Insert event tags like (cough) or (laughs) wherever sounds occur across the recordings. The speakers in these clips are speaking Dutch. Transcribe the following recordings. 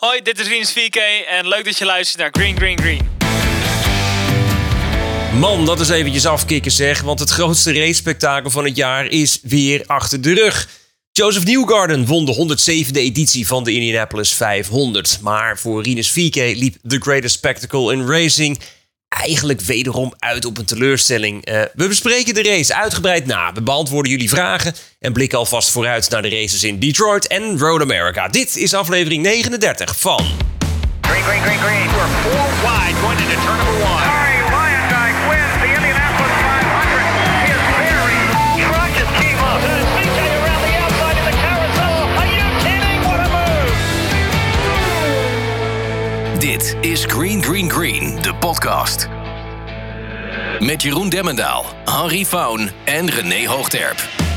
Hoi, dit is Rinus 4K en leuk dat je luistert naar Green Green Green. Man, dat is eventjes afkicken zeg, want het grootste race-spektakel van het jaar is weer achter de rug. Joseph Newgarden won de 107e editie van de Indianapolis 500. Maar voor Rinus VK liep The Greatest Spectacle in Racing eigenlijk wederom uit op een teleurstelling. Uh, we bespreken de race uitgebreid na. We beantwoorden jullie vragen en blikken alvast vooruit naar de races in Detroit en Road America. Dit is aflevering 39 van... Dit is Green Green Green, de podcast. Met Jeroen Demmendaal, Henri Faun en René Hoogterp.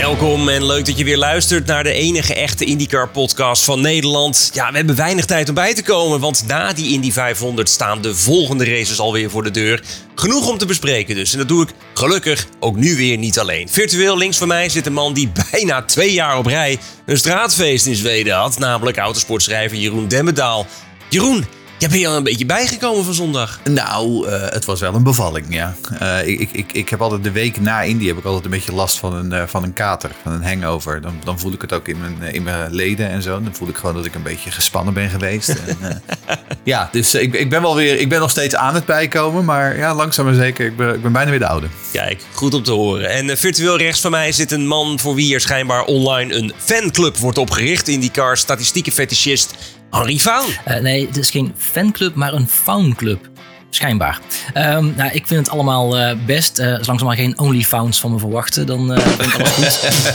Welkom en leuk dat je weer luistert naar de enige echte IndyCar podcast van Nederland. Ja, we hebben weinig tijd om bij te komen, want na die Indy 500 staan de volgende races alweer voor de deur. Genoeg om te bespreken dus. En dat doe ik gelukkig ook nu weer niet alleen. Virtueel links van mij zit een man die (laughs) bijna twee jaar op rij een straatfeest in Zweden had, namelijk autosportschrijver Jeroen Demmendaal. Jeroen, ja, ben je al een beetje bijgekomen van zondag? Nou, uh, het was wel een bevalling, ja. Uh, ik, ik, ik heb altijd de week na Indy heb ik altijd een beetje last van een, uh, van een kater, van een hangover. Dan, dan voel ik het ook in mijn, in mijn leden en zo. Dan voel ik gewoon dat ik een beetje gespannen ben geweest. en, (laughs) ja, dus ik, ik ben wel weer, ik ben nog steeds aan het bijkomen, maar ja, langzaam maar zeker, ik ben, ik ben bijna weer de oude. Kijk, goed om te horen. En virtueel rechts van mij zit een man voor wie er schijnbaar online een fanclub wordt opgericht. IndyCar statistieke Henri Faun. Uh, nee, het is geen fanclub, maar een faunclub. Schijnbaar. Um, nou, ik vind het allemaal uh, best. Uh, zolang ze maar geen OnlyFans van me verwachten, dan uh, vind ik alles goed.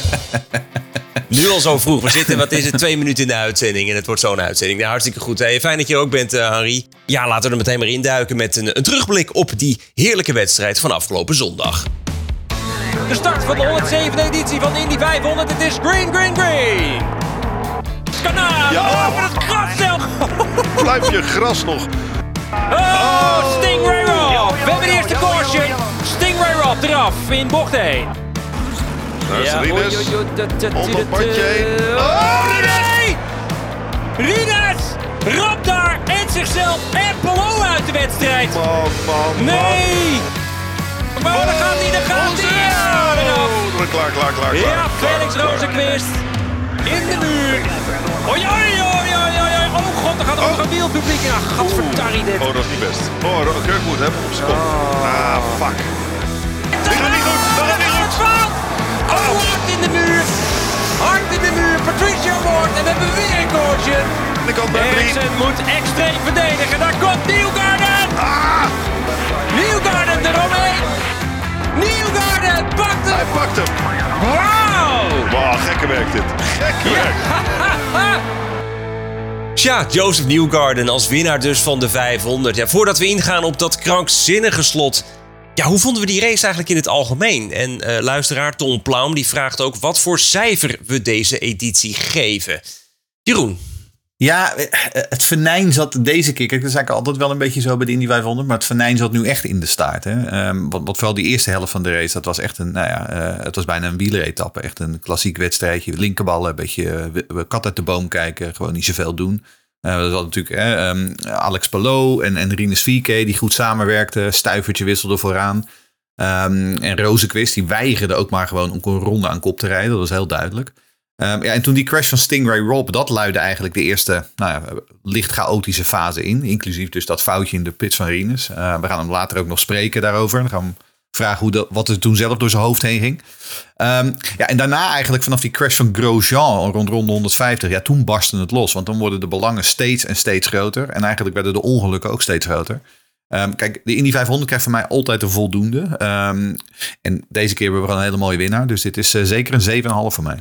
(laughs) nu al zo vroeg. We zitten, wat is het, twee minuten in de uitzending. En het wordt zo'n uitzending. Nou, hartstikke goed. Hey, fijn dat je er ook bent, Henri. Ja, laten we er meteen maar induiken met een, een terugblik op die heerlijke wedstrijd van afgelopen zondag. De start van de 107e editie van de Indy 500. Het is Green, Green, Green. Kanaal ja. over het gras zelf. (laughs) Blijf je gras nog. Oh, Stingray Rob. We hebben de eerste caution. Stingray Rob eraf in bocht 1. Daar is Rines. Om het bandje heen. Oh, nee! Rines! Rob daar en zichzelf en Palou uit de wedstrijd. Man, man, Nee! Maar oh, daar gaat hij, daar gaat hij. Ja, eraf. Oh, klaar, klaar, klaar, klaar. Ja, Felix Rozenquist in de muur. Oei, oei, oei, oei, oei. Oh god, er gaat ook oh. een wielpubliek in. Ach, gadverdarrie dit. Oh, dat is niet best. Oh, Kirkwood, hè, op zijn kop. Ah, fuck. Dat gaat niet goed, dat gaat niet goed. Oh, hard in de muur. Hard in de muur. Patricia Ward. En we hebben weer een caution. Eriksen moet extreem verdedigen. Daar komt Nieuwgarden. Ah. Nieuwgarden eromheen. Nieuwgarden pakt hem. Hij pakt hem. Wauw, gekke werk dit. Gekke werk. (laughs) Tja, Joseph Newgarden als winnaar dus van de 500. Ja, voordat we ingaan op dat krankzinnige slot. Ja, hoe vonden we die race eigenlijk in het algemeen? En uh, luisteraar Tom Plaum die vraagt ook wat voor cijfer we deze editie geven. Jeroen, ja, eh, het venijn zat deze keer. Kijk, dat is eigenlijk altijd wel een beetje zo bij de Indy 500. Maar het venijn zat nu echt in de staart. Hè? Um, wat vooral die eerste helft van de race, dat was echt een, nou ja, uh, het was bijna een wieleretappe. Echt een klassiek wedstrijdje. Linkerballen, een beetje kat uit de boom kijken. Gewoon niet zoveel doen. Uh, dat was natuurlijk hè, um, Alex Palou en, en Rinus Vieke die goed samenwerkten. Stuivertje wisselde vooraan. Um, en Rozenquist, die weigerde ook maar gewoon om een ronde aan kop te rijden. Dat was heel duidelijk. Um, ja, en toen die crash van Stingray Rob, dat luidde eigenlijk de eerste nou ja, licht chaotische fase in. Inclusief dus dat foutje in de pits van Rinus. Uh, we gaan hem later ook nog spreken daarover. Dan gaan we vragen hoe dat, wat er toen zelf door zijn hoofd heen ging. Um, ja, en daarna eigenlijk vanaf die crash van Grosjean rond ronde 150. Ja, toen barstte het los. Want dan worden de belangen steeds en steeds groter. En eigenlijk werden de ongelukken ook steeds groter. Kijk, de Indy 500 krijgt van mij altijd een voldoende. En deze keer hebben we een hele mooie winnaar. Dus dit is uh, zeker een 7,5 voor mij.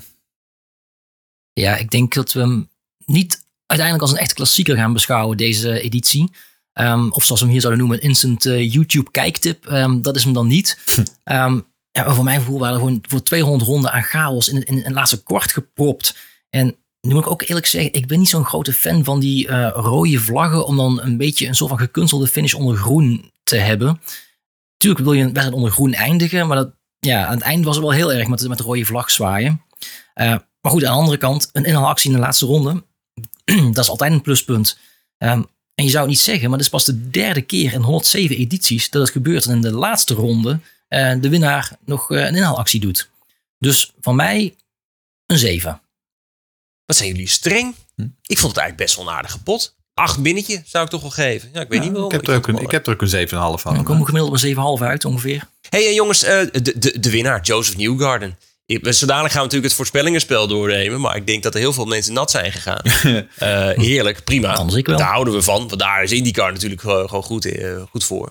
Ja, ik denk dat we hem niet uiteindelijk als een echte klassieker gaan beschouwen, deze editie. Um, of zoals we hem hier zouden noemen, een instant uh, YouTube kijktip. Um, dat is hem dan niet. um, (laughs) ja, voor mijn gevoel waren er gewoon voor 200 ronden aan chaos in, in, laatste kwart gepropt. En nu moet ik ook eerlijk zeggen, ik ben niet zo'n grote fan van die uh, rode vlaggen om dan een beetje een soort van gekunstelde finish onder groen te hebben. Tuurlijk wil je een wedstrijd onder groen eindigen, maar dat ja, aan het eind was het wel heel erg met, met de rode vlag zwaaien. Eh, maar goed, aan de andere kant, een inhaalactie in de laatste ronde, (clears throat) dat is altijd een pluspunt. Ehm, en je zou het niet zeggen, maar dit is pas de derde keer in 107 edities dat het gebeurt en in de laatste ronde eh, de winnaar nog eh, een inhaalactie doet. Dus van mij een 7. Wat zijn jullie streng? Hm. Ik vond het eigenlijk best wel een aardige pot. Acht binnetje zou ik toch wel geven. Ja, ik weet niet waarom. ik, heb er ook een, ik heb er ook een 7,5 van. Dan komen we gemiddeld op een 7,5 uit ongeveer. Hey en jongens, eh, de, de, de winnaar, Joseph Newgarden. Ik- we- Zo dadelijk gaan we natuurlijk het voorspellingenspel doornemen. Maar ik denk dat er heel veel mensen nat zijn gegaan. (laughs) Eh, heerlijk, prima. Anders ik wel. Daar houden we van. Want daar is IndyCar natuurlijk gewoon, goed, eh, goed voor.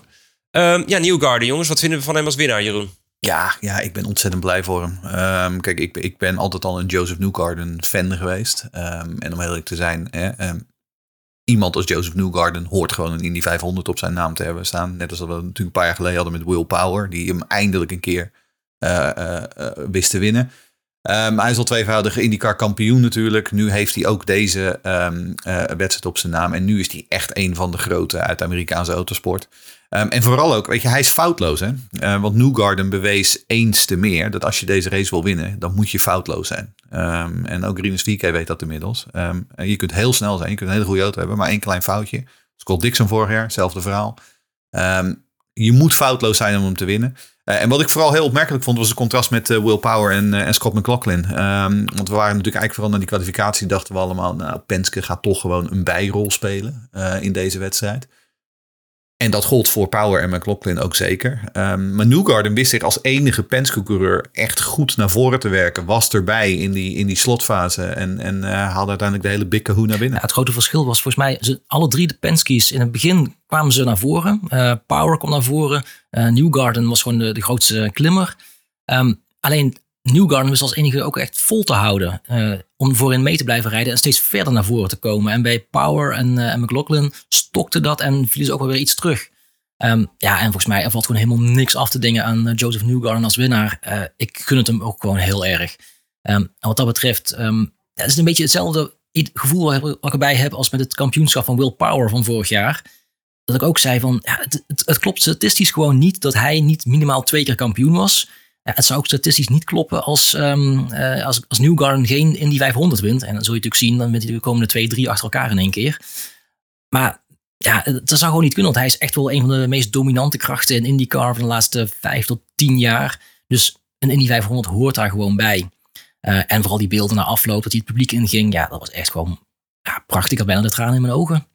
Ehm, ja, Newgarden, jongens. Wat vinden we van hem als winnaar, Jeroen? Ja, ja, ik ben ontzettend blij voor hem. Ehm, kijk, ik, ik ben altijd al een Joseph Newgarden fan geweest. Ehm, en om heel eerlijk te zijn, hè, ehm, iemand als Joseph Newgarden hoort gewoon een Indy 500 op zijn naam te hebben staan. Net als dat we natuurlijk een paar jaar geleden hadden met Will Power, die hem eindelijk een keer wist te winnen. Ehm, hij is al tweevoudige IndyCar kampioen natuurlijk. Nu heeft hij ook deze ehm, eh, wedstrijd op zijn naam. En nu is hij echt een van de grote uit de Amerikaanse autosport. Ehm, en vooral ook, weet je, hij is foutloos. Hè? Eh, want Newgarden bewees eens te meer dat als je deze race wil winnen, dan moet je foutloos zijn. En ook Rinus VK weet dat inmiddels. En je kunt heel snel zijn, je kunt een hele goede auto hebben, maar één klein foutje. Scott Dixon vorig jaar, hetzelfde verhaal. Je moet foutloos zijn om hem te winnen. Eh, en wat ik vooral heel opmerkelijk vond, was het contrast met eh, Will Power en, eh, en Scott McLaughlin. Ehm, want we waren natuurlijk eigenlijk vooral naar die kwalificatie, dachten we allemaal, nou, Penske gaat toch gewoon een bijrol spelen in deze wedstrijd. En dat gold voor Power en McLaughlin ook zeker. Ehm, maar Newgarden wist zich als enige Penske-coureur echt goed naar voren te werken. Was erbij in die, in die slotfase en, en eh, haalde uiteindelijk de hele big kahoo naar binnen. Het grote verschil was volgens mij, ze, alle drie de Penske's, in het begin kwamen ze naar voren. Eh, Power kwam naar voren. Eh, Newgarden was gewoon de, de grootste klimmer. Ehm, alleen Newgarden wist als enige ook echt vol te houden. eh, om voorin mee te blijven rijden en steeds verder naar voren te komen. En bij Power en, eh, McLaughlin stokte dat en vielen ze ook wel weer iets terug. Ehm, ja, en volgens mij er valt gewoon helemaal niks af te dingen aan eh, Joseph Newgarden als winnaar. Ik gun het hem ook gewoon heel erg. Ehm, en wat dat betreft, ja, het is een beetje hetzelfde gevoel wat ik- erbij heb als met het kampioenschap van Will Power van vorig jaar. Dat ik ook zei van, ja, het, het klopt statistisch gewoon niet dat hij niet minimaal twee keer kampioen was. Het zou ook statistisch niet kloppen als, eh, als, als Newgarden geen Indy 500 wint. En dan zul je natuurlijk zien, dan wint hij de komende twee, drie achter elkaar in één keer. Maar ja, dat zou gewoon niet kunnen, want hij is echt wel een van de meest dominante krachten in IndyCar van de laatste vijf tot tien jaar. Dus een Indy 500 hoort daar gewoon bij. Eh, en vooral die beelden na afloop, dat hij het publiek inging, ja, dat was echt gewoon ja, prachtig. Ik had bijna de tranen in mijn ogen.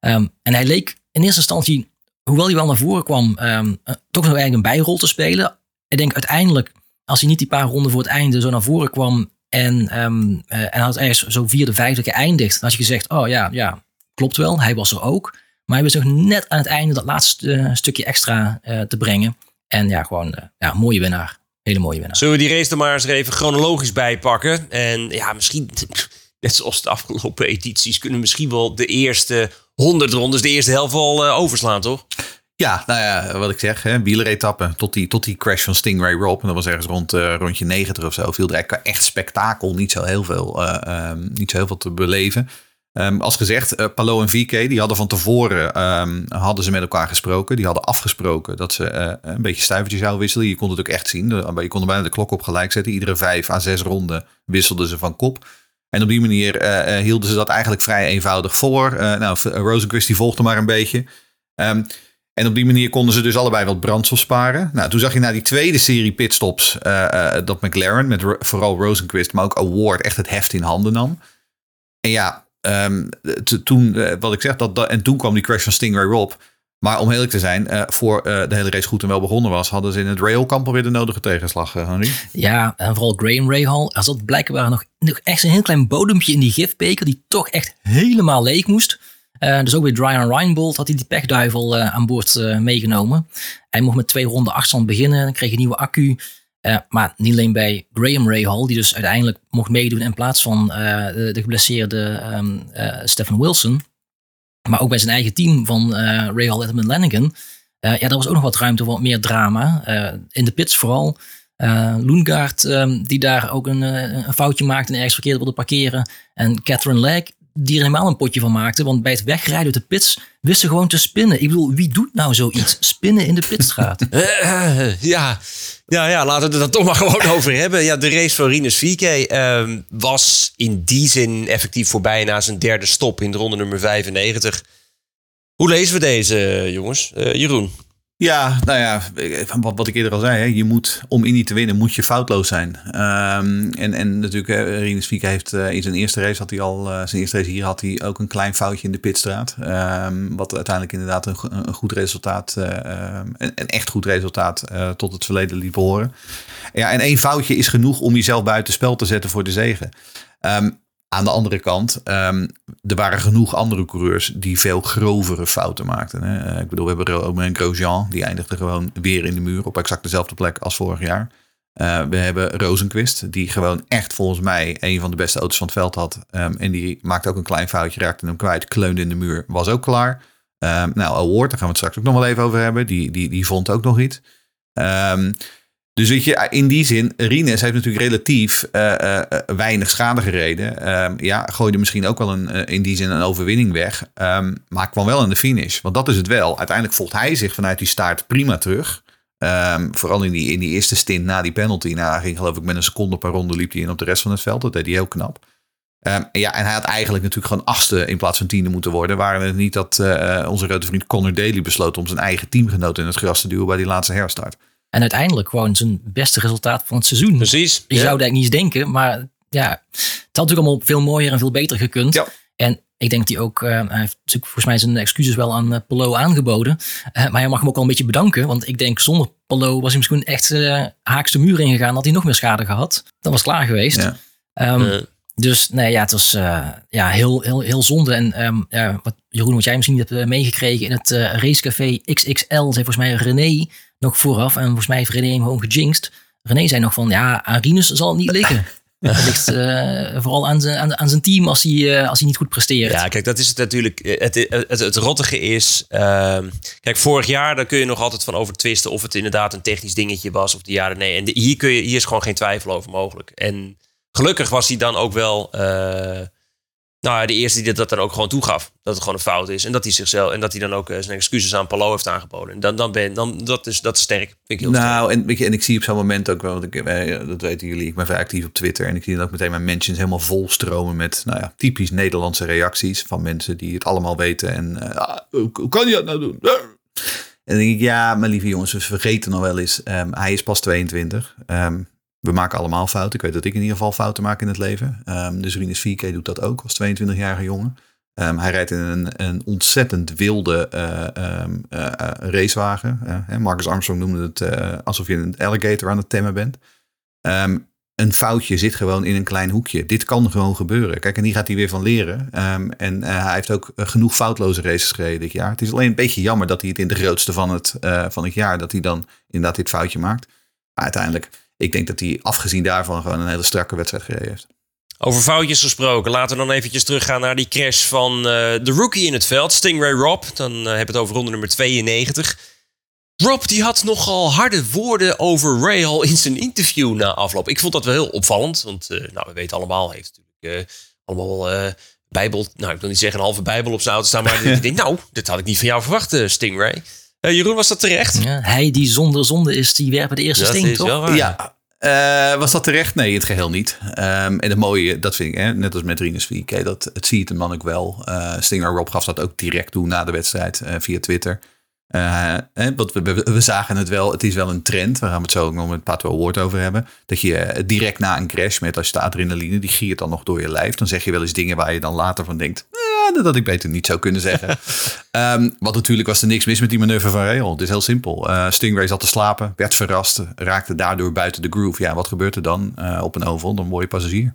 Ehm, en hij leek in eerste instantie, hoewel hij wel naar voren kwam, ehm, eh, toch nog eigenlijk een bijrol te spelen. Ik denk uiteindelijk, als hij niet die paar ronden voor het einde zo naar voren kwam en, ehm, eh, en had ergens zo vierde, vijfde geëindigd, dan had je gezegd, oh ja, ja, klopt wel, hij was er ook. Maar hij was nog net aan het einde dat laatste eh, stukje extra eh, te brengen. En ja, gewoon ja, mooie winnaar. Hele mooie winnaar. Zullen we die race er maar eens even chronologisch bij pakken? En ja, misschien, (laughs) net zoals de afgelopen edities, kunnen we misschien wel de eerste 100 rondes, de eerste helft eh, overslaan, toch? Ja, nou ja, wat ik zeg, hè, wieleretappe tot die, tot die crash van Stingray Rob. En dat was ergens rond eh, rondje 90 of zo. Viel er echt spektakel, niet zo heel veel, eh, ehm, niet zo heel veel te beleven. Ehm, als gezegd, eh, Palo en VK, die hadden van tevoren ehm, hadden ze met elkaar gesproken. Die hadden afgesproken dat ze een beetje stuivertjes zouden wisselen. Je kon het ook echt zien. Je kon er bijna de klok op gelijk zetten. Iedere vijf à zes ronden wisselden ze van kop. En op die manier hielden ze dat eigenlijk vrij eenvoudig voor. Nou, Rosenquist die volgde maar een beetje. Ehm, en op die manier konden ze dus allebei wat brandstof sparen. Nou, toen zag je na die tweede serie pitstops eh, eh, dat McLaren met vooral Rosenquist, maar ook Award echt het heft in handen nam. En ja, ehm, toen, eh, wat ik zeg, dat, dat, en toen kwam die crash van Stingray Rob. Maar om eerlijk te zijn, voor de hele race goed en wel begonnen was, hadden ze in het railkamp alweer de nodige tegenslag, Henry. Ja, en vooral Graham Rahal. Er zat blijkbaar nog, nog echt een heel klein bodempje in die gifbeker die toch echt helemaal leeg moest. Eh, dus ook bij Brian Reinbold had hij die pechduivel eh, aan boord eh, meegenomen. Hij mocht met twee ronden afstand beginnen, kreeg een nieuwe accu. Maar niet alleen bij Graham Rahal, die dus uiteindelijk mocht meedoen in plaats van de, de geblesseerde ehm eh, Stephen Wilson. Maar ook bij zijn eigen team van Rahal Lanigan. Eh, ja, daar was ook nog wat ruimte voor wat meer drama. In de pits vooral. Uh, Loengaard, ehm, die daar ook een, een foutje maakte en ergens verkeerd wilde parkeren. En Catherine Legg, die er helemaal een potje van maakte. Want bij het wegrijden uit de pits wisten ze gewoon te spinnen. Ik bedoel, wie doet nou zoiets? (laughs) Spinnen in de pitstraat. (laughs) Eh, ja. Ja, ja, laten we het er dan (laughs) toch maar gewoon over hebben. Ja, de race van Rinus VK ehm, was in die zin effectief voorbij na zijn derde stop in de ronde nummer 95. Hoe lezen we deze, jongens? Eh, Jeroen? Ja, nou ja, wat, wat ik eerder al zei, hè, je moet, om Indy te winnen, moet je foutloos zijn. Ehm, en, en natuurlijk, Rinus Fieke heeft uh, in zijn eerste race, had hij al, uh, zijn eerste race hier, had hij ook een klein foutje in de pitstraat. Um, wat uiteindelijk inderdaad een, een goed resultaat, um, een, een, echt goed resultaat tot het verleden liet behoren. Ja, en één foutje is genoeg om jezelf buiten spel te zetten voor de zegen. Aan de andere kant, um, er waren genoeg andere coureurs die veel grovere fouten maakten. Hè. Ik bedoel, we hebben een Grosjean, die eindigde gewoon weer in de muur op exact dezelfde plek als vorig jaar. Uh, we hebben Rosenquist, die gewoon echt volgens mij een van de beste auto's van het veld had. Um, en die maakte ook een klein foutje, raakte hem kwijt, kleunde in de muur, was ook klaar. Um, nou, Award, daar gaan we het straks ook nog wel even over hebben. Die, die, die vond ook nog iets. Um, dus weet je, in die zin, Rines heeft natuurlijk relatief uh, uh, weinig schade gereden. Um, ja, gooide misschien ook wel een, in die zin een overwinning weg. Um, maar kwam wel in de finish. Want dat is het wel. Uiteindelijk voelt hij zich vanuit die staart prima terug. Um, vooral in die, in die eerste stint na die penalty. Hij ging geloof ik met een seconde per ronde liep hij in op de rest van het veld. Dat deed hij heel knap. Ja, en hij had eigenlijk natuurlijk gewoon achtste in plaats van tiende moeten worden. Waren het niet dat onze grote vriend Connor Daly besloot om zijn eigen teamgenoot in het gras te duwen bij die laatste herstart. En uiteindelijk gewoon zijn beste resultaat van het seizoen. Precies. Je ja. zou dat niet eens denken, maar ja, het had natuurlijk allemaal veel mooier en veel beter gekund. Ja. En ik denk dat hij ook, uh, hij heeft natuurlijk volgens mij zijn excuses wel aan uh, Polo aangeboden. Uh, maar hij mag hem ook al een beetje bedanken, want ik denk zonder Polo was hij misschien echt haakste muur ingegaan, had hij nog meer schade gehad. Dat was klaar geweest. Ja. Um, dus nee, ja, het was uh, ja, heel, heel, heel zonde. En um, ja, wat, Jeroen, wat jij misschien hebt uh, meegekregen in het uh, racecafé XXL, zei volgens mij René nog vooraf. En volgens mij heeft René hem gewoon gejinxed. René zei nog van, ja, aan Rinus zal het niet liggen. (laughs) Het ligt vooral aan zijn, aan, aan zijn team als hij, als hij niet goed presteert. Ja, kijk, dat is het natuurlijk. Het, het, het, het rottige is. Ehm, kijk, vorig jaar daar kun je nog altijd van over twisten of het inderdaad een technisch dingetje was of de jaren nee. En de, hier, kun je, hier is gewoon geen twijfel over mogelijk. En gelukkig was hij dan ook wel. Nou, de eerste die dat dan ook gewoon toegaf. Dat het gewoon een fout is. En dat hij zichzelf. En dat hij dan ook uh, zijn excuses aan Palo heeft aangeboden. En dan, dan ben dan, dat is dat sterk. Vind ik heel nou. En, en ik zie op zo'n moment ook wel. Want ik, dat weten jullie. Ik ben vrij actief op Twitter. En ik zie dan ook meteen mijn mentions helemaal vol stromen met. Nou ja, typisch Nederlandse reacties. Van mensen die het allemaal weten. En uh, hoe, kan je dat nou doen? En dan denk ik, ja, mijn lieve jongens, we vergeten nog wel eens. Um, hij is pas 22. Um, we maken allemaal fouten. Ik weet dat ik in ieder geval fouten maak in het leven. Um, dus Rinus 4K doet dat ook als 22-jarige jongen. Um, hij rijdt in een, een ontzettend wilde uh, um, uh, racewagen. Uh, Marcus Armstrong noemde het alsof je een alligator aan het temmen bent. een foutje zit gewoon in een klein hoekje. Dit kan gewoon gebeuren. Kijk, en hier gaat hij weer van leren. en hij heeft ook genoeg foutloze races gereden dit jaar. Het is alleen een beetje jammer dat hij het in de grootste van het, van het jaar... dat hij dan inderdaad dit foutje maakt. Maar uiteindelijk ik denk dat hij afgezien daarvan gewoon een hele strakke wedstrijd gereden heeft. Over foutjes gesproken, laten we dan eventjes teruggaan naar die crash van uh, de rookie in het veld, Stingray Rob. Dan uh, heb het over ronde nummer 92. Rob die had nogal harde woorden over Rahal in zijn interview na afloop. Ik vond dat wel heel opvallend, want uh, nou, we weten allemaal, hij heeft natuurlijk allemaal bijbel, nou ik wil niet zeggen een halve bijbel op zijn auto staan, maar (laughs) ik denk nou, dit had ik niet van jou verwacht, Stingray. Uh, Jeroen, was dat terecht? Ja, hij die zonder zonde is, die werpen de eerste dat steen, toch? Ja. Uh, was dat terecht? Nee, het geheel niet. Um, en het mooie, dat vind ik, hè, net als met Rinus 4K, dat, het zie je de man ook wel. Uh, Stinger Rob gaf dat ook direct toe na de wedstrijd via Twitter. Uh, want we, we, we, zagen het wel, het is wel een trend, waar gaan we het zo ook nog met Pato Award over hebben. Dat je direct na een crash met als je de adrenaline, die giert dan nog door je lijf. Dan zeg je wel eens dingen waar je dan later van denkt, dat ik beter niet zou kunnen zeggen. um, (laughs) want natuurlijk was er niks mis met die manoeuvre van Rail. Het is heel simpel. Uh, Stingray zat te slapen, werd verrast, raakte daardoor buiten de groove. Ja, wat gebeurt er dan uh, op een oval? Dan word je passagier.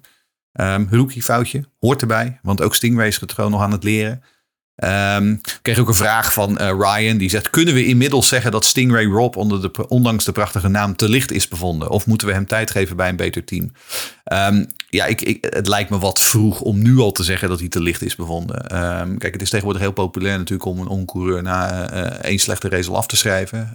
Um, rookie foutje, hoort erbij. Want ook Stingray is het gewoon nog aan het leren. Um, ik kreeg ook een vraag van uh, Ryan. Die zegt: Kunnen we inmiddels zeggen dat Stingray Rob, onder de, ondanks de prachtige naam, te licht is bevonden? Of moeten we hem tijd geven bij een beter team? Um, ja, ik, ik, het lijkt me wat vroeg om nu al te zeggen dat hij te licht is bevonden. Um, kijk, het is tegenwoordig heel populair natuurlijk om een oncoureur na uh, één slechte race af te schrijven.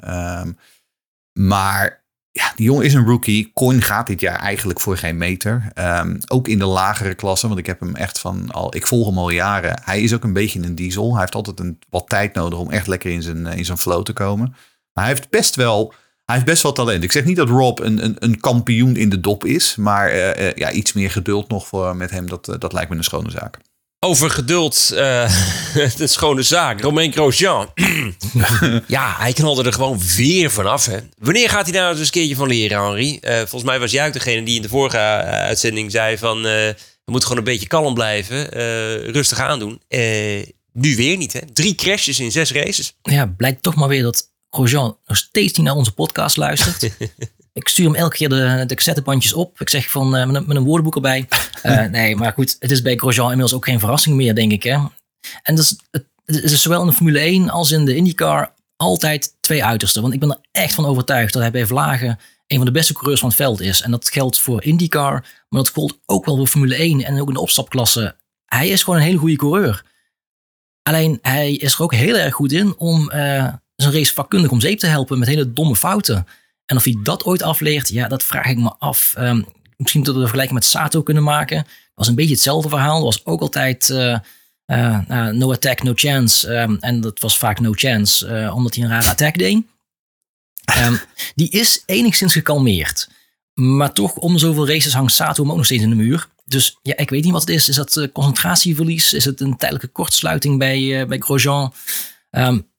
maar ja, die jongen is een rookie. Coin gaat dit jaar eigenlijk voor geen meter. Ehm, ook in de lagere klassen, want ik heb hem echt van al. Ik volg hem al jaren. Hij is ook een beetje een diesel. Hij heeft altijd een, wat tijd nodig om echt lekker in zijn, in zijn flow te komen. Maar hij heeft best wel. Hij heeft best wel talent. Ik zeg niet dat Rob een, een, een kampioen in de dop is. Maar uh, uh, ja, iets meer geduld nog voor met hem. Dat, dat lijkt me een schone zaak. Over geduld, (laughs) de schone zaak. Romain Grosjean. (clears throat) ja, hij knalde er gewoon weer vanaf. Hè. Wanneer gaat hij daar nou eens een keertje van leren, Henri? volgens mij was jij ook degene die in de vorige uitzending zei van... we moeten gewoon een beetje kalm blijven, rustig aandoen. nu weer niet, hè? Drie crashes in zes races. Ja, blijkt toch maar weer dat Grosjean nog steeds niet naar onze podcast luistert. (laughs) ik stuur hem elke keer de, de cassettebandjes op. Ik zeg van uh, met, een, met, een, woordenboek erbij. Uh, (laughs) nee, maar goed, het is bij Grosjean inmiddels ook geen verrassing meer, denk ik. Hè? En is, het, het is zowel in de Formule 1 als in de IndyCar altijd twee uitersten. Want ik ben er echt van overtuigd dat hij bij Vlagen een van de beste coureurs van het veld is. En dat geldt voor IndyCar, maar dat geldt ook wel voor Formule 1 en ook in de opstapklasse. Hij is gewoon een hele goede coureur. Alleen hij is er ook heel erg goed in om uh, zijn race vakkundig om zeep te helpen met hele domme fouten. En of hij dat ooit afleert, ja, dat vraag ik me af. Um, misschien dat we een vergelijking met Sato kunnen maken. Dat was een beetje hetzelfde verhaal. Dat was ook altijd uh, uh, no attack, no chance. Um, en dat was vaak no chance, omdat hij een rare attack deed. Um, (laughs) die is enigszins gekalmeerd. Maar toch, om zoveel races hangt Sato hem ook nog steeds in de muur. Dus ja, ik weet niet wat het is. Is dat concentratieverlies? Is het een tijdelijke kortsluiting bij, bij Grosjean?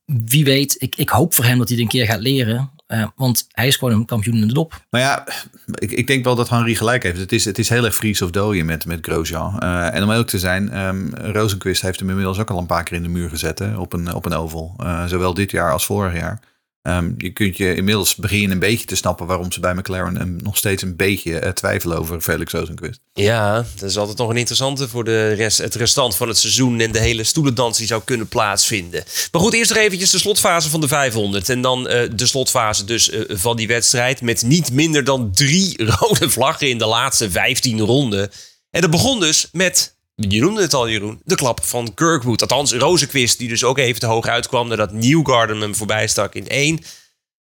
Wie weet, ik, ik hoop voor hem dat hij het een keer gaat leren. Uh, want hij is gewoon een kampioen in de dop. Maar ja, ik, ik denk wel dat Henry gelijk heeft. Het is, het is heel erg Fries of dooien met, met Grosjean. Uh, en om ook te zijn, um, Rosenquist heeft hem inmiddels ook al een paar keer in de muur gezet hè, op, een, op een oval. Uh, zowel dit jaar als vorig jaar. Um, je kunt je inmiddels beginnen een beetje te snappen waarom ze bij McLaren nog steeds een beetje uh, twijfelen over Felix Rosenquist. Ja, dat is altijd nog een interessante voor de rest, het restant van het seizoen en de hele stoelendans die zou kunnen plaatsvinden. Maar goed, eerst nog eventjes de slotfase van de 500 en dan uh, de slotfase dus uh, van die wedstrijd met niet minder dan drie (laughs) rode vlaggen in de laatste 15 ronden. En dat begon dus met je noemde het al, Jeroen. De klap van Kirkwood. Althans, Rozenquist, die dus ook even te hoog uitkwam nadat Newgarden hem voorbij stak in één.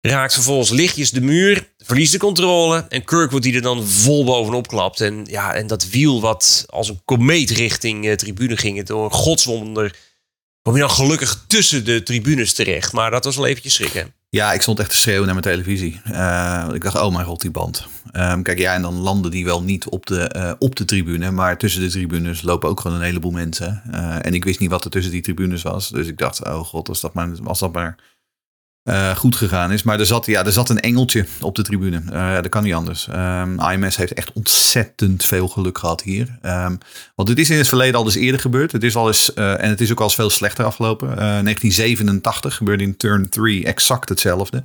Raakt vervolgens lichtjes de muur, verliest de controle. En Kirkwood die er dan vol bovenop klapt. En, ja, en dat wiel wat als een komeet richting uh, tribune ging. Door een godswonder kwam je dan gelukkig tussen de tribunes terecht. Maar dat was wel eventjes schrikken. Ja, ik stond echt te schreeuwen naar mijn televisie. Uh, ik dacht, oh mijn god, die band. Um, kijk, ja, en dan landen die wel niet op de, uh, op de tribune. Maar tussen de tribunes lopen ook gewoon een heleboel mensen. Uh, en ik wist niet wat er tussen die tribunes was. Dus ik dacht, oh god, als dat maar, als dat maar goed gegaan is. Maar er zat, ja, er zat een engeltje op de tribune. dat kan niet anders. Um, IMS heeft echt ontzettend veel geluk gehad hier. Um, want het is in het verleden al eens eerder gebeurd. Het is al eens, en het is ook al eens veel slechter afgelopen. 1987 gebeurde in turn 3 exact hetzelfde.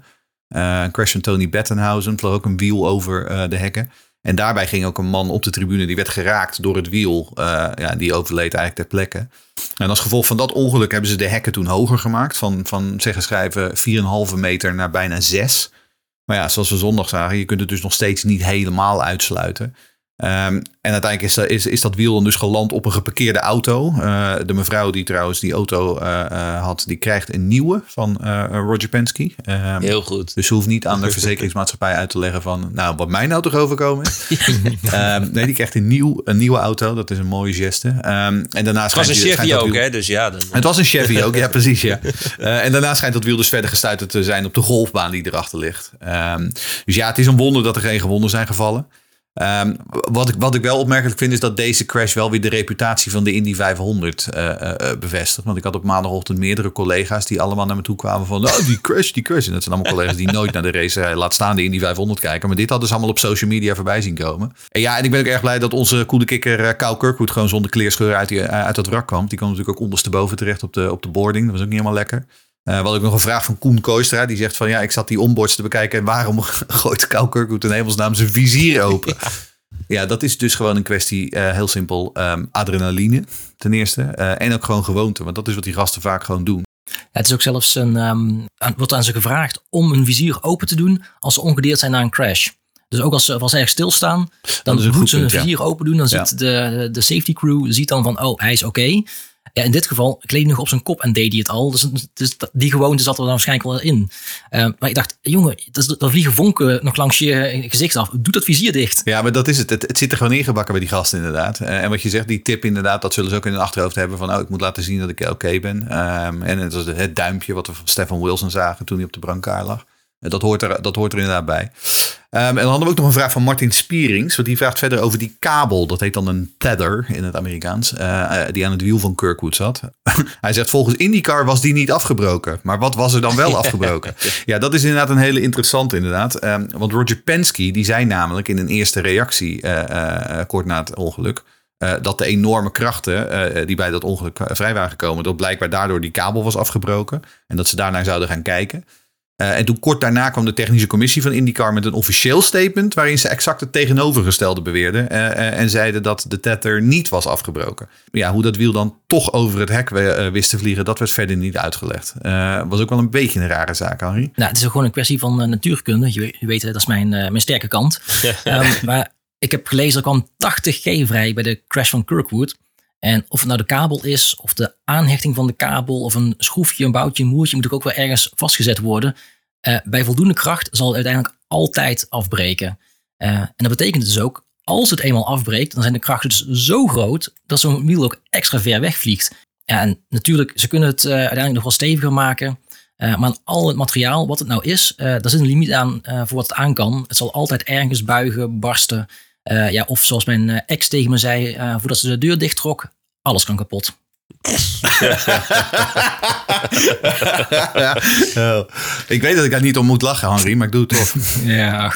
Crash van Tony Bettenhausen vloog ook een wiel over de hekken. En daarbij ging ook een man op de tribune, die werd geraakt door het wiel. Uh, ja, die overleed eigenlijk ter plekke. En als gevolg van dat ongeluk hebben ze de hekken toen hoger gemaakt. Van, van zeggen schrijven 4,5 meter naar bijna 6. Maar ja, zoals we zondag zagen, je kunt het dus nog steeds niet helemaal uitsluiten. Um, en uiteindelijk is, is, is, dat wiel dan dus geland op een geparkeerde auto. Uh, de mevrouw die trouwens die auto uh, uh, had, die krijgt een nieuwe van Roger Penske. Um, Heel goed. Dus ze hoeft niet aan de verzekeringsmaatschappij uit te leggen van, nou, wat mijn auto overkomen is. um, (laughs) nee, die krijgt een, nieuw, een nieuwe auto. Dat is een mooie geste. en daarna het was een Chevy ook, hè? Dus ja, dan... Het was een Chevy ook, ja, (laughs) precies. Ja. en daarna schijnt dat wiel dus verder gestuiterd te zijn op de golfbaan die erachter ligt. dus ja, het is een wonder dat er geen gewonden zijn gevallen. Um, wat, ik, wat ik wel opmerkelijk vind is dat deze crash wel weer de reputatie van de Indy 500 uh, uh, bevestigt. Want ik had op maandagochtend meerdere collega's die allemaal naar me toe kwamen van oh, die crash, die crash. En dat zijn allemaal collega's die nooit naar de race laat staan de Indy 500 kijken. Maar dit hadden ze allemaal op social media voorbij zien komen. En ja, en ik ben ook erg blij dat onze coole kikker Kyle Kirkwood gewoon zonder kleerscheur uit, uit dat wrak kwam. Die kwam natuurlijk ook ondersteboven terecht op de, op de boarding. Dat was ook niet helemaal lekker. Uh, wat ik nog een vraag van Koen Koistra. Die zegt van ja, ik zat die onboards te bekijken. En waarom (laughs) gooit Kyle Kirkwood in hemelsnaam zijn vizier open? (laughs) Ja. Ja, dat is dus gewoon een kwestie, uh, heel simpel, um, adrenaline ten eerste. Uh, en ook gewoon gewoonte, want dat is wat die gasten vaak gewoon doen. Ja, het is ook zelfs een, um, wordt aan ze gevraagd om een vizier open te doen als ze ongedeerd zijn na een crash. Dus ook als ze, als ze erg stilstaan, dan moeten ze een vizier ja. open doen. Dan ziet de, de safety crew ziet dan van, oh, hij is oké. Okay. Ja, in dit geval kleed hij nog op zijn kop en deed hij het al. Dus, dus die gewoonte zat er dan waarschijnlijk wel in. Eh, maar ik dacht, jongen, dat, vliegen vonken nog langs je gezicht af. Doe dat vizier dicht. Ja, maar dat is het. het. Het zit er gewoon ingebakken bij die gasten inderdaad. Eh, en wat je zegt, die tip inderdaad, dat zullen ze ook in hun achterhoofd hebben van, oh, ik moet laten zien dat ik oké ben. Ehm, en het was het duimpje wat we van Stefan Wilson zagen toen hij op de brancard lag. Eh, Dat hoort, er, dat hoort er inderdaad bij. Ehm, en dan hadden we ook nog een vraag van Martin Spierings. Want die vraagt verder over die kabel. Dat heet dan een tether in het Amerikaans. eh, eh, die aan het wiel van Kirkwood zat. (laughs) Hij zegt volgens IndyCar was die niet afgebroken. Maar wat was er dan wel (laughs) afgebroken? Ja, dat is inderdaad een hele interessante inderdaad. Ehm, want Roger Penske die zei namelijk in een eerste reactie eh, kort na het ongeluk. dat de enorme krachten die bij dat ongeluk vrij waren gekomen. Dat blijkbaar daardoor die kabel was afgebroken. En dat ze daarnaar zouden gaan kijken. Eh, en toen kort daarna kwam de technische commissie van IndyCar met een officieel statement. waarin ze exact het tegenovergestelde beweerden. eh, eh, en zeiden dat de tether niet was afgebroken. Ja, hoe dat wiel dan toch over het hek wist te vliegen, dat werd verder niet uitgelegd. Eh, was ook wel een beetje een rare zaak, Henry. Nou, het is ook gewoon een kwestie van natuurkunde. Je, weet- je weet, dat is mijn, eh, mijn sterke kant. (laughs) Ehm, maar ik heb gelezen, er kwam 80G vrij bij de crash van Kirkwood. En of het nou de kabel is, of de aanhechting van de kabel, of een schroefje, een boutje, een moertje, moet ook wel ergens vastgezet worden. Eh, bij voldoende kracht zal het uiteindelijk altijd afbreken. Eh, en dat betekent dus ook, als het eenmaal afbreekt, dan zijn de krachten dus zo groot dat zo'n wiel ook extra ver wegvliegt. En natuurlijk, ze kunnen het eh, uiteindelijk nog wel steviger maken. Maar aan al het materiaal, wat het nou is, daar zit een limiet aan voor wat het aan kan. Het zal altijd ergens buigen, barsten. Eh, ja, of zoals mijn eh, ex tegen me zei, eh, voordat ze de deur dicht trok, alles kan kapot. Oh. Ik weet dat ik daar niet om moet lachen, Henry, maar ik doe het toch. (laughs) Ja,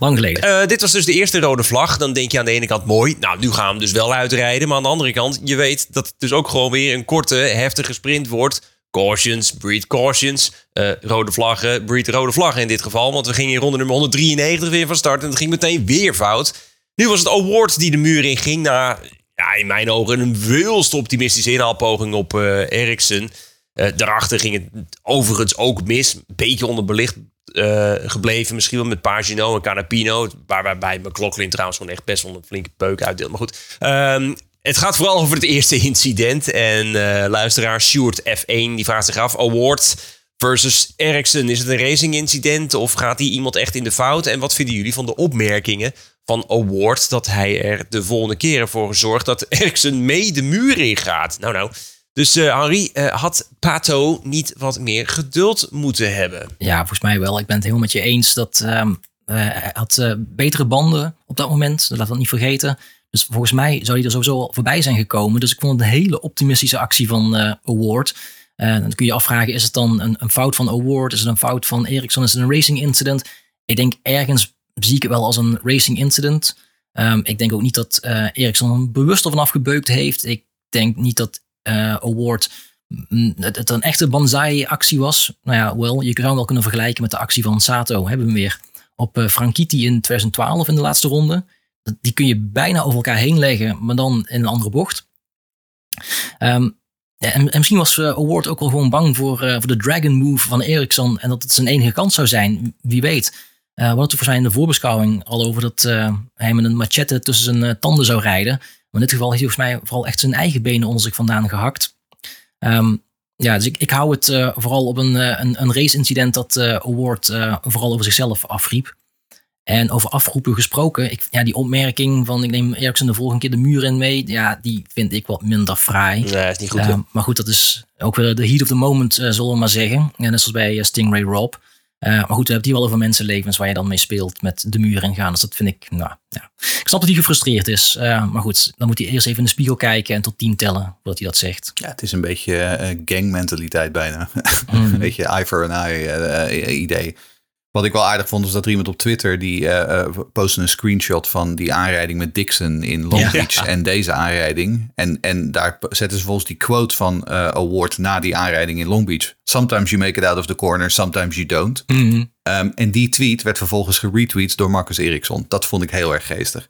lang geleden. Eh, dit was dus de eerste rode vlag. Dan denk je aan de ene kant mooi. Nou, nu gaan we hem dus wel uitrijden. Maar aan de andere kant, je weet dat het dus ook gewoon weer een korte, heftige sprint wordt. Cautions, breed cautions. Eh, rode vlaggen, breed rode vlaggen in dit geval. Want we gingen in ronde nummer 193 weer van start. En het ging meteen weer fout. Nu was het Award die de muur in ging. Na, ja, in mijn ogen, een wilst optimistische inhaalpoging op eh Ericsson. Eh, daarachter ging het overigens ook mis. Een beetje onderbelicht eh, gebleven. Misschien wel met Pagino en Canapino. Waar waarbij McLaughlin trouwens gewoon echt best wel een flinke peuk uitdeelt. Maar goed, ehm, het gaat vooral over het eerste (laughs) incident. En eh, luisteraar Stuart F1 die vraagt zich af. Award versus Ericsson. Is het een racing incident of gaat hij iemand echt in de fout? En wat vinden jullie van de opmerkingen van Award... dat hij er de volgende keren voor zorgt dat (laughs) Ericsson mee de muur in gaat? Nou nou... Dus eh Henri, eh, had Pato niet wat meer geduld moeten hebben? Ja, volgens mij wel. Ik ben het helemaal met je eens dat ehm, eh, hij had betere banden op dat moment. Laat dat niet vergeten. Dus volgens mij zou hij er sowieso al voorbij zijn gekomen. Dus ik vond het een hele optimistische actie van eh, Award. Eh, dan kun je afvragen, is het dan een, een fout van Award? Is het een fout van Ericsson? Is het een racing incident? Ik denk ergens zie ik het wel als een racing incident. Ehm, ik denk ook niet dat eh Ericsson er bewust ervan afgebeukt heeft. Ik denk niet dat Award het, een echte banzai-actie was. Nou ja, wel, je zou hem wel kunnen vergelijken met de actie van Sato. Hebben we hem weer op Franchitti in 2012 in de laatste ronde. Die kun je bijna over elkaar heen leggen, maar dan in een andere bocht. Ehm, en, en misschien was eh, Award ook wel gewoon bang voor, eh, voor de Dragon Move van Ericsson. En dat het zijn enige kans zou zijn. Wie weet. Eh we hadden volgens mij in de voorbeschouwing al over dat hij met een machette tussen zijn tanden zou rijden. Maar in dit geval heeft hij volgens mij vooral echt zijn eigen benen onder zich vandaan gehakt. Ehm, ja, dus ik, ik hou het vooral op een, een, een race-incident dat Award vooral over zichzelf afriep. En over afroepen gesproken, ik, ja, die opmerking van ik neem Ericsson de volgende keer de muur in mee, ja, die vind ik wat minder fraai. Nee, is niet goed. Maar goed, dat is ook weer de heat of the moment, eh, zullen we maar zeggen. Ja, net zoals bij eh, Stingray Rob. Eh, maar goed, we hebben die wel over mensenlevens waar je dan mee speelt met de muur in gaan. Dus dat vind ik, nou ja. Ik snap dat hij gefrustreerd is. eh, maar goed, dan moet hij eerst even in de spiegel kijken en tot tien tellen voordat hij dat zegt. Ja, het is een beetje gangmentaliteit bijna. (laughs) Mhm. een beetje eye for an eye idee. Wat ik wel aardig vond, was dat er iemand op Twitter die eh, postte een screenshot van die aanrijding met Dixon in Long Ja. Beach en deze aanrijding. En, en daar zetten ze volgens die quote van eh, Award na die aanrijding in Long Beach. Sometimes you make it out of the corner, sometimes you don't. Mhm. Um, en die tweet werd vervolgens geretweet door Marcus Eriksson. Dat vond ik heel erg geestig.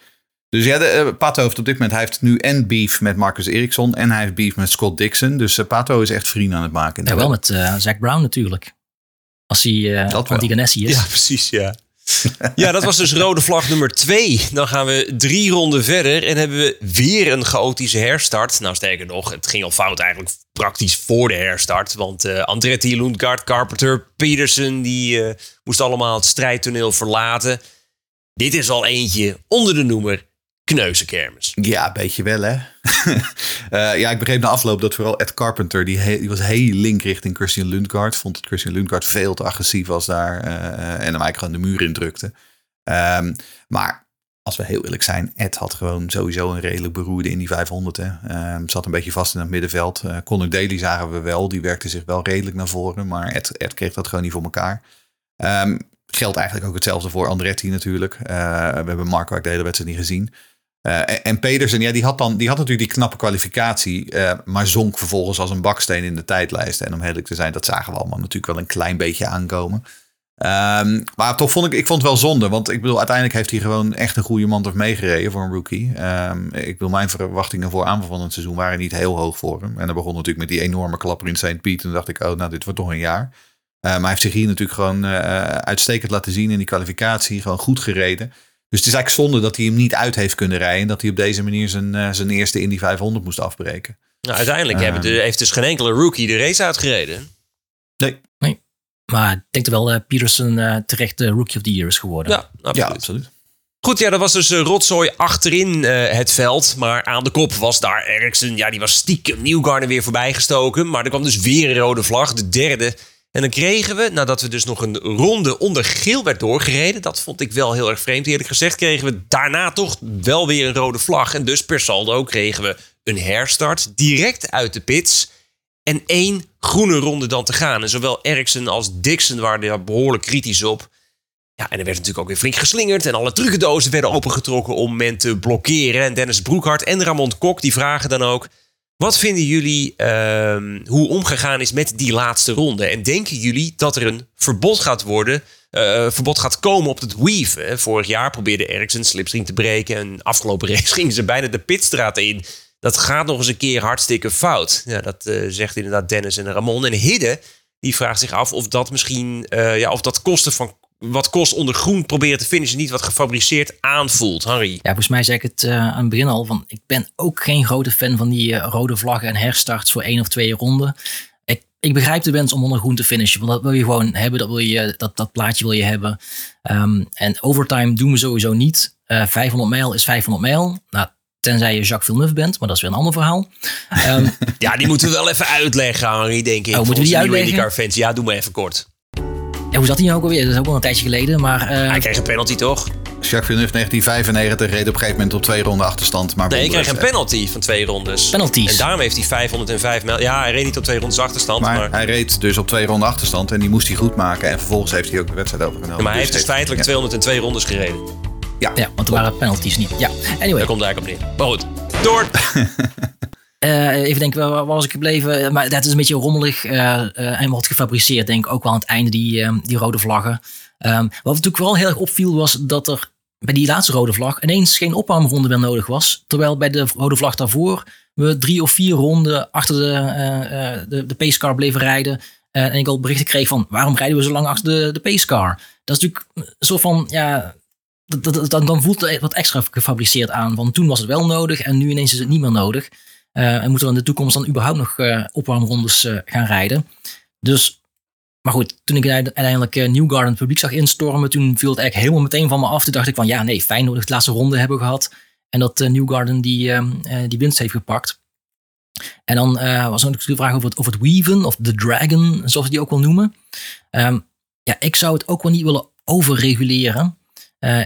Dus ja, de, Pato heeft op dit moment hij heeft nu en beef met Marcus Eriksson en hij heeft beef met Scott Dixon. Dus Pato is echt vrienden aan het maken. Ja, wel met eh Zack Brown natuurlijk. Als hij uh, wel. anti-Ganassi is. Ja, precies, ja. (laughs) Ja, dat was dus rode vlag nummer twee. Dan gaan we drie ronden verder en hebben we weer een chaotische herstart. Nou, sterker nog, het ging al fout eigenlijk praktisch voor de herstart. Want uh, Andretti, Lundgaard, Carpenter, Peterson, die uh, moesten allemaal het strijdtoneel verlaten. Dit is al eentje onder de noemer kneuzenkermis. Ja, beetje wel hè. uh, (laughs) ja, ik begreep na afloop dat vooral Ed Carpenter, die, die was heel link richting Christian Lundgaard. Vond dat Christian Lundgaard veel te agressief was daar uh, en hem eigenlijk gewoon de muur indrukte. Um, maar als we heel eerlijk zijn, Ed had gewoon sowieso een redelijk beroerde in die 500. Hè. Um, zat een beetje vast in het middenveld. Uh, Daly zagen we wel, die werkte zich wel redelijk naar voren. Maar Ed, Ed kreeg dat gewoon niet voor elkaar. Um, geldt eigenlijk ook hetzelfde voor Andretti natuurlijk. we hebben Marco de hele wedstrijd niet gezien. Uh, en Pedersen, ja, die had, dan, die had natuurlijk die knappe kwalificatie, uh, maar zonk vervolgens als een baksteen in de tijdlijst. En om eerlijk te zijn, dat zagen we allemaal natuurlijk wel een klein beetje aankomen. Um, maar toch vond ik, ik vond het wel zonde, want ik bedoel, uiteindelijk heeft hij gewoon echt een goede man meegereden voor een rookie. Um, ik bedoel, mijn verwachtingen voor aanvang van het seizoen waren niet heel hoog voor hem. En dat begon natuurlijk met die enorme klapper in St. Piet. En dacht ik, oh, nou, dit wordt toch een jaar. Uh, maar hij heeft zich hier natuurlijk gewoon uitstekend laten zien in die kwalificatie, gewoon goed gereden. Dus het is eigenlijk zonde dat hij hem niet uit heeft kunnen rijden. Dat hij op deze manier zijn, uh, zijn eerste Indy 500 moest afbreken. Nou, uiteindelijk de, heeft dus geen enkele rookie de race uitgereden. Nee. nee. Maar ik denk dat wel uh, Peterson uh, terecht de Rookie of the Year is geworden. Ja, absoluut. Ja, absoluut. Goed, ja, dat was dus rotzooi achterin het veld. Maar aan de kop was daar Ericsson. Ja, die was stiekem Newgarden weer voorbijgestoken. Maar er kwam dus weer een rode vlag, de derde. En dan kregen we, nadat we dus nog een ronde onder geel werd doorgereden, dat vond ik wel heel erg vreemd eerlijk gezegd, kregen we daarna toch wel weer een rode vlag. En dus per saldo kregen we een herstart direct uit de pits en één groene ronde dan te gaan. En zowel Ericsson als Dixon waren daar behoorlijk kritisch op. Ja, en er werd natuurlijk ook weer flink geslingerd. En alle trucendozen werden opengetrokken om men te blokkeren. En Dennis Broekhart en Ramon Kok die vragen dan ook... Wat vinden jullie uh, hoe omgegaan is met die laatste ronde? En denken jullie dat er een verbod gaat worden, uh, verbod gaat komen op het weave? Vorig jaar probeerde Ericsson slipstream te breken en afgelopen (laughs) race gingen ze bijna de pitstraat in. Dat gaat nog eens een keer hartstikke fout. Ja, dat uh, zegt inderdaad Dennis en Ramon. En Hidde, die vraagt zich af of dat misschien, uh, ja, of dat kosten van wat kost onder groen proberen te finishen, niet wat gefabriceerd aanvoelt. Harry? Ja, volgens mij zeg ik het uh, aan het begin al. Van, ik ben ook geen grote fan van die uh, rode vlaggen en herstarts voor één of twee ronden. Ik, ik begrijp de wens om onder groen te finishen. Want dat wil je gewoon hebben. Dat, wil je, dat, dat plaatje wil je hebben. Um, en overtime doen we sowieso niet. Uh, 500 mijl is 500 mijl. Nou, tenzij je Jacques Villeneuve bent. Maar dat is weer een ander verhaal. Um, (laughs) ja, die moeten we wel even uitleggen, Harry, denk ik. Oh, moeten we die uitleggen? Fans. Ja, doe maar even kort. Ja, hoe zat hij nou ook alweer? Dat is ook al een tijdje geleden. Maar, uh... Hij kreeg een penalty toch? Jacques Villeneuve 1995 reed op een gegeven moment op twee ronden achterstand. Maar nee, hij kreeg een penalty van twee rondes. Penalties. En daarom heeft hij 505 mijl. Ja, hij reed niet op twee rondes achterstand. Maar, maar, hij reed dus op twee ronden achterstand en die moest hij goed maken. En vervolgens heeft hij ook de wedstrijd overgenomen. Ja, maar hij heeft dus feitelijk ja. 202 rondes gereden. Ja, ja want er waren penalties niet. Ja, anyway. Daar komt eigenlijk op neer. Maar goed, door. (laughs) Uh, even denken, waar was ik gebleven? Maar dat is een beetje rommelig uh, en wat gefabriceerd, denk ik ook wel aan het einde, die, die rode vlaggen. Um, wat natuurlijk vooral heel erg opviel, was dat er bij die laatste rode vlag ineens geen opwarmronde meer nodig was. Terwijl bij de rode vlag daarvoor we drie of vier ronden achter de, de, de pacecar bleven rijden. en ik al berichten kreeg van, waarom rijden we zo lang achter de, de pacecar? Dat is natuurlijk een soort van, ja, dan voelt het wat extra gefabriceerd aan. Want toen was het wel nodig en nu ineens is het niet meer nodig. Uh, en moeten we in de toekomst dan überhaupt nog uh, opwarmrondes uh, gaan rijden. Dus, maar goed, toen ik uiteindelijk Newgarden het publiek zag instormen, toen viel het eigenlijk helemaal meteen van me af. Toen dacht ik van ja, nee, fijn dat we de laatste ronde hebben gehad. En dat Newgarden die, die winst heeft gepakt. En dan was er natuurlijk de vraag over het, over het Weaven, of de Dragon, zoals we die ook wel noemen. Um, ja, ik zou het ook wel niet willen overreguleren.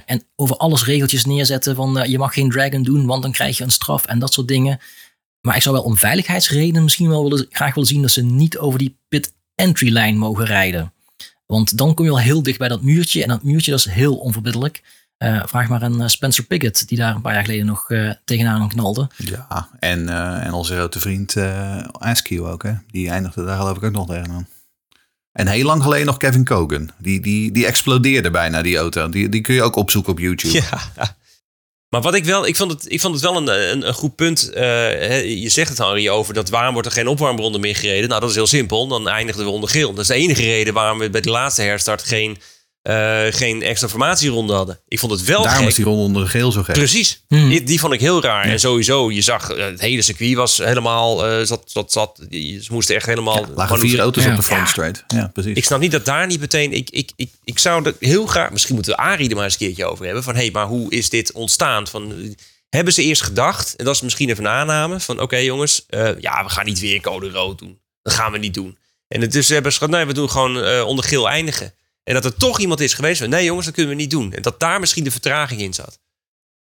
en over alles regeltjes neerzetten van je mag geen Dragon doen, want dan krijg je een straf en dat soort dingen. Maar ik zou wel om veiligheidsredenen misschien wel willen, graag willen zien dat ze niet over die pit entry line mogen rijden. Want dan kom je al heel dicht bij dat muurtje. En dat muurtje dat is heel onverbiddelijk. Uh, vraag maar aan Spencer Piggott, die daar een paar jaar geleden nog uh, tegenaan knalde. Ja, en, uh, en onze grote vriend Askew ook, hè? Die eindigde daar geloof ik ook nog tegenaan. En heel lang geleden nog Kevin Kogan. Die, die, die explodeerde bijna, die auto. Die, die kun je ook opzoeken op YouTube. (laughs) Ja, maar wat ik wel, ik vond het, ik vond het wel een, een, een goed punt. Uh, je zegt het, Henry, over dat waarom wordt er geen opwarmronde meer gereden? Nou, dat is heel simpel. Dan eindigden we onder geel. Dat is de enige reden waarom we bij de laatste herstart geen eh, geen extra formatieronde hadden. Ik vond het wel Daarom gek. is die ronde onder de geel zo gek. Precies. Hmm. Die, die vond ik heel raar. En sowieso, je zag eh, het hele circuit was helemaal. eh, zat, zat, zat, ze moesten echt helemaal. lagen manoeuvre- vier auto's Ja. op de front Ja. straight. Ja, precies. Ik snap niet dat daar niet meteen. Ik, ik, ik, ik zou er heel graag. Misschien moeten we Arie er maar eens een keertje over hebben. Van hé, hey, maar hoe is dit ontstaan? Van, hebben ze eerst gedacht, en dat is misschien even een aanname. Van oké jongens, eh, ja, we gaan niet weer code rood doen. Dat gaan we niet doen. En het is, ze hebben ze gezegd, nee, we doen gewoon eh, onder geel eindigen. En dat er toch iemand is geweest van nee jongens, dat kunnen we niet doen. En dat daar misschien de vertraging in zat.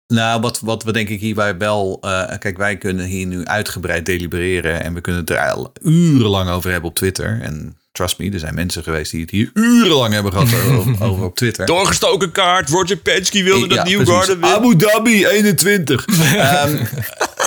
Nou, wat, wat we denk ik hierbij wel... eh, kijk, wij kunnen hier nu uitgebreid delibereren... en we kunnen het er al urenlang over hebben op Twitter. En trust me, er zijn mensen geweest die het hier urenlang hebben gehad over, (laughs) over op Twitter. Doorgestoken kaart, Roger Penske wilde dat Ja, Newgarden precies. winnen. Abu Dhabi, 21. (laughs) Ehm,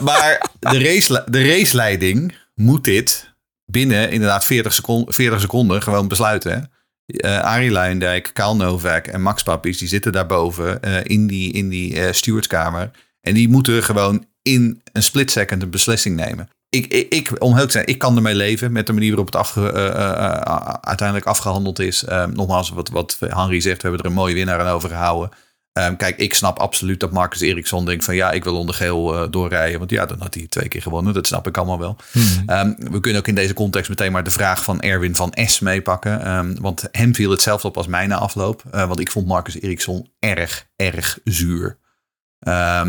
maar de, race, de raceleiding moet dit binnen inderdaad 40 seconden, 40 seconden gewoon besluiten. Eh, Arie Luijendijk, Kaal Novak en Max Pappies, die zitten daarboven eh, in die, in die stewardskamer. En die moeten gewoon in een split second een beslissing nemen. Ik, ik, om heel te zijn, ik kan ermee leven met de manier waarop het uiteindelijk afgehandeld is. Nogmaals, wat, wat Henry zegt, we hebben er een mooie winnaar aan overgehouden. Ehm, kijk, ik snap absoluut dat Marcus Eriksson denkt van ja, ik wil onder geel eh, doorrijden. Want ja, dan had hij twee keer gewonnen. Dat snap ik allemaal wel. Ehm, we kunnen ook in deze context meteen maar de vraag van Erwin van S meepakken. Ehm, want hem viel hetzelfde op als mij na afloop. Eh, want ik vond Marcus Eriksson erg, erg zuur.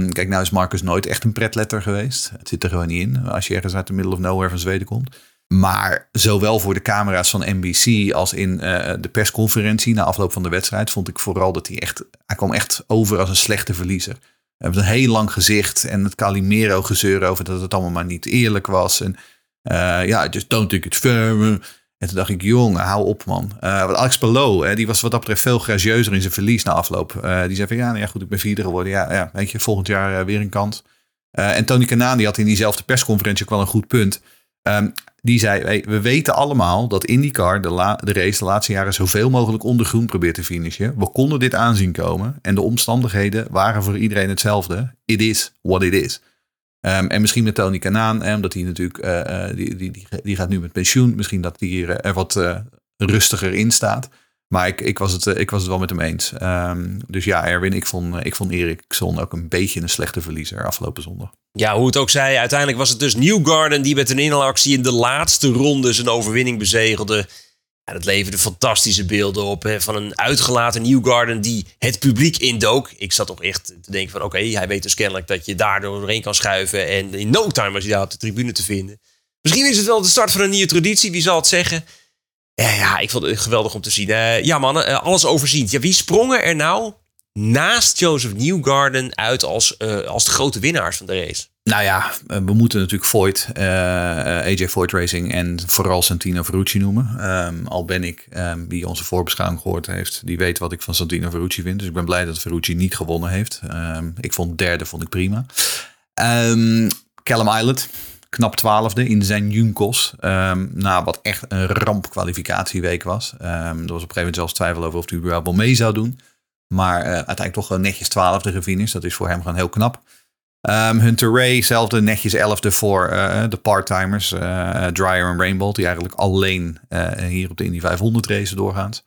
Kijk, nou is Marcus nooit echt een pretletter geweest. Het zit er gewoon niet in als je ergens uit de middle of nowhere van Zweden komt. Maar zowel voor de camera's van NBC als in eh, de persconferentie na afloop van de wedstrijd vond ik vooral dat hij echt, hij kwam echt over als een slechte verliezer. Hij heeft een heel lang gezicht en het Calimero gezeur over dat het allemaal maar niet eerlijk was. En eh, ja, just don't think it's fair. En toen dacht ik, jongen, hou op man. Want Alex Palou, hè, die was wat dat betreft veel gracieuzer in zijn verlies na afloop. Die zei van, ja, nou ja, goed, ik ben vierde geworden. Ja, ja weet je, volgend jaar weer een kans. En Tony Kanaan, die had in diezelfde persconferentie ook wel een goed punt. Ehm, die zei, hey, we weten allemaal dat IndyCar de, de race de laatste jaren zoveel mogelijk ondergroen probeert te finishen. We konden dit aanzien komen en de omstandigheden waren voor iedereen hetzelfde. It is what it is. Ehm, en misschien met Tony Kanaan, omdat hij natuurlijk, eh, eh, die, die, die, die gaat nu met pensioen. Misschien dat hij eh, er wat rustiger in staat. Maar ik, ik, was het, eh, ik was het wel met hem eens. Ehm, dus ja, Erwin, ik vond, ik vond Eriksson ook een beetje een slechte verliezer afgelopen zondag. Ja, hoe het ook zij, uiteindelijk was het dus Newgarden die met een inhaalactie in de laatste ronde zijn overwinning bezegelde. Ja, dat leverde fantastische beelden op hè, van een uitgelaten Newgarden die het publiek indook. Ik zat toch echt te denken van oké, hij weet dus kennelijk dat je daardoor doorheen kan schuiven. En in no time was hij daar op de tribune te vinden. Misschien is het wel de start van een nieuwe traditie, wie zal het zeggen? Ja, ja ik vond het geweldig om te zien. Ja mannen, eh, alles overziend. Ja, wie sprongen er nou naast Joseph Newgarden uit als, eh, als de grote winnaars van de race? Nou ja, eh, we moeten natuurlijk Voigt, AJ Voigt Racing en vooral Santino Ferrucci noemen. Ehm, al ben ik, ehm, wie onze voorbeschouwing gehoord heeft, die weet wat ik van Santino Ferrucci vind. Dus ik ben blij dat Ferrucci niet gewonnen heeft. Ehm, ik vond derde vond ik prima. Callum Islet, knap twaalfde in zijn Junkos. Ehm na wat echt een ramp kwalificatieweek was. Ehm, er was op een gegeven moment zelfs twijfel over of hij überhaupt wel mee zou doen. Maar eh, uiteindelijk toch gewoon netjes twaalfde gefinished. Dat is voor hem gewoon heel knap. Ehm, Hunter Ray, zelfde netjes elfde voor eh, de parttimers. eh Dryer en Rainbow, die eigenlijk alleen hier op de Indy 500 racen doorgaans.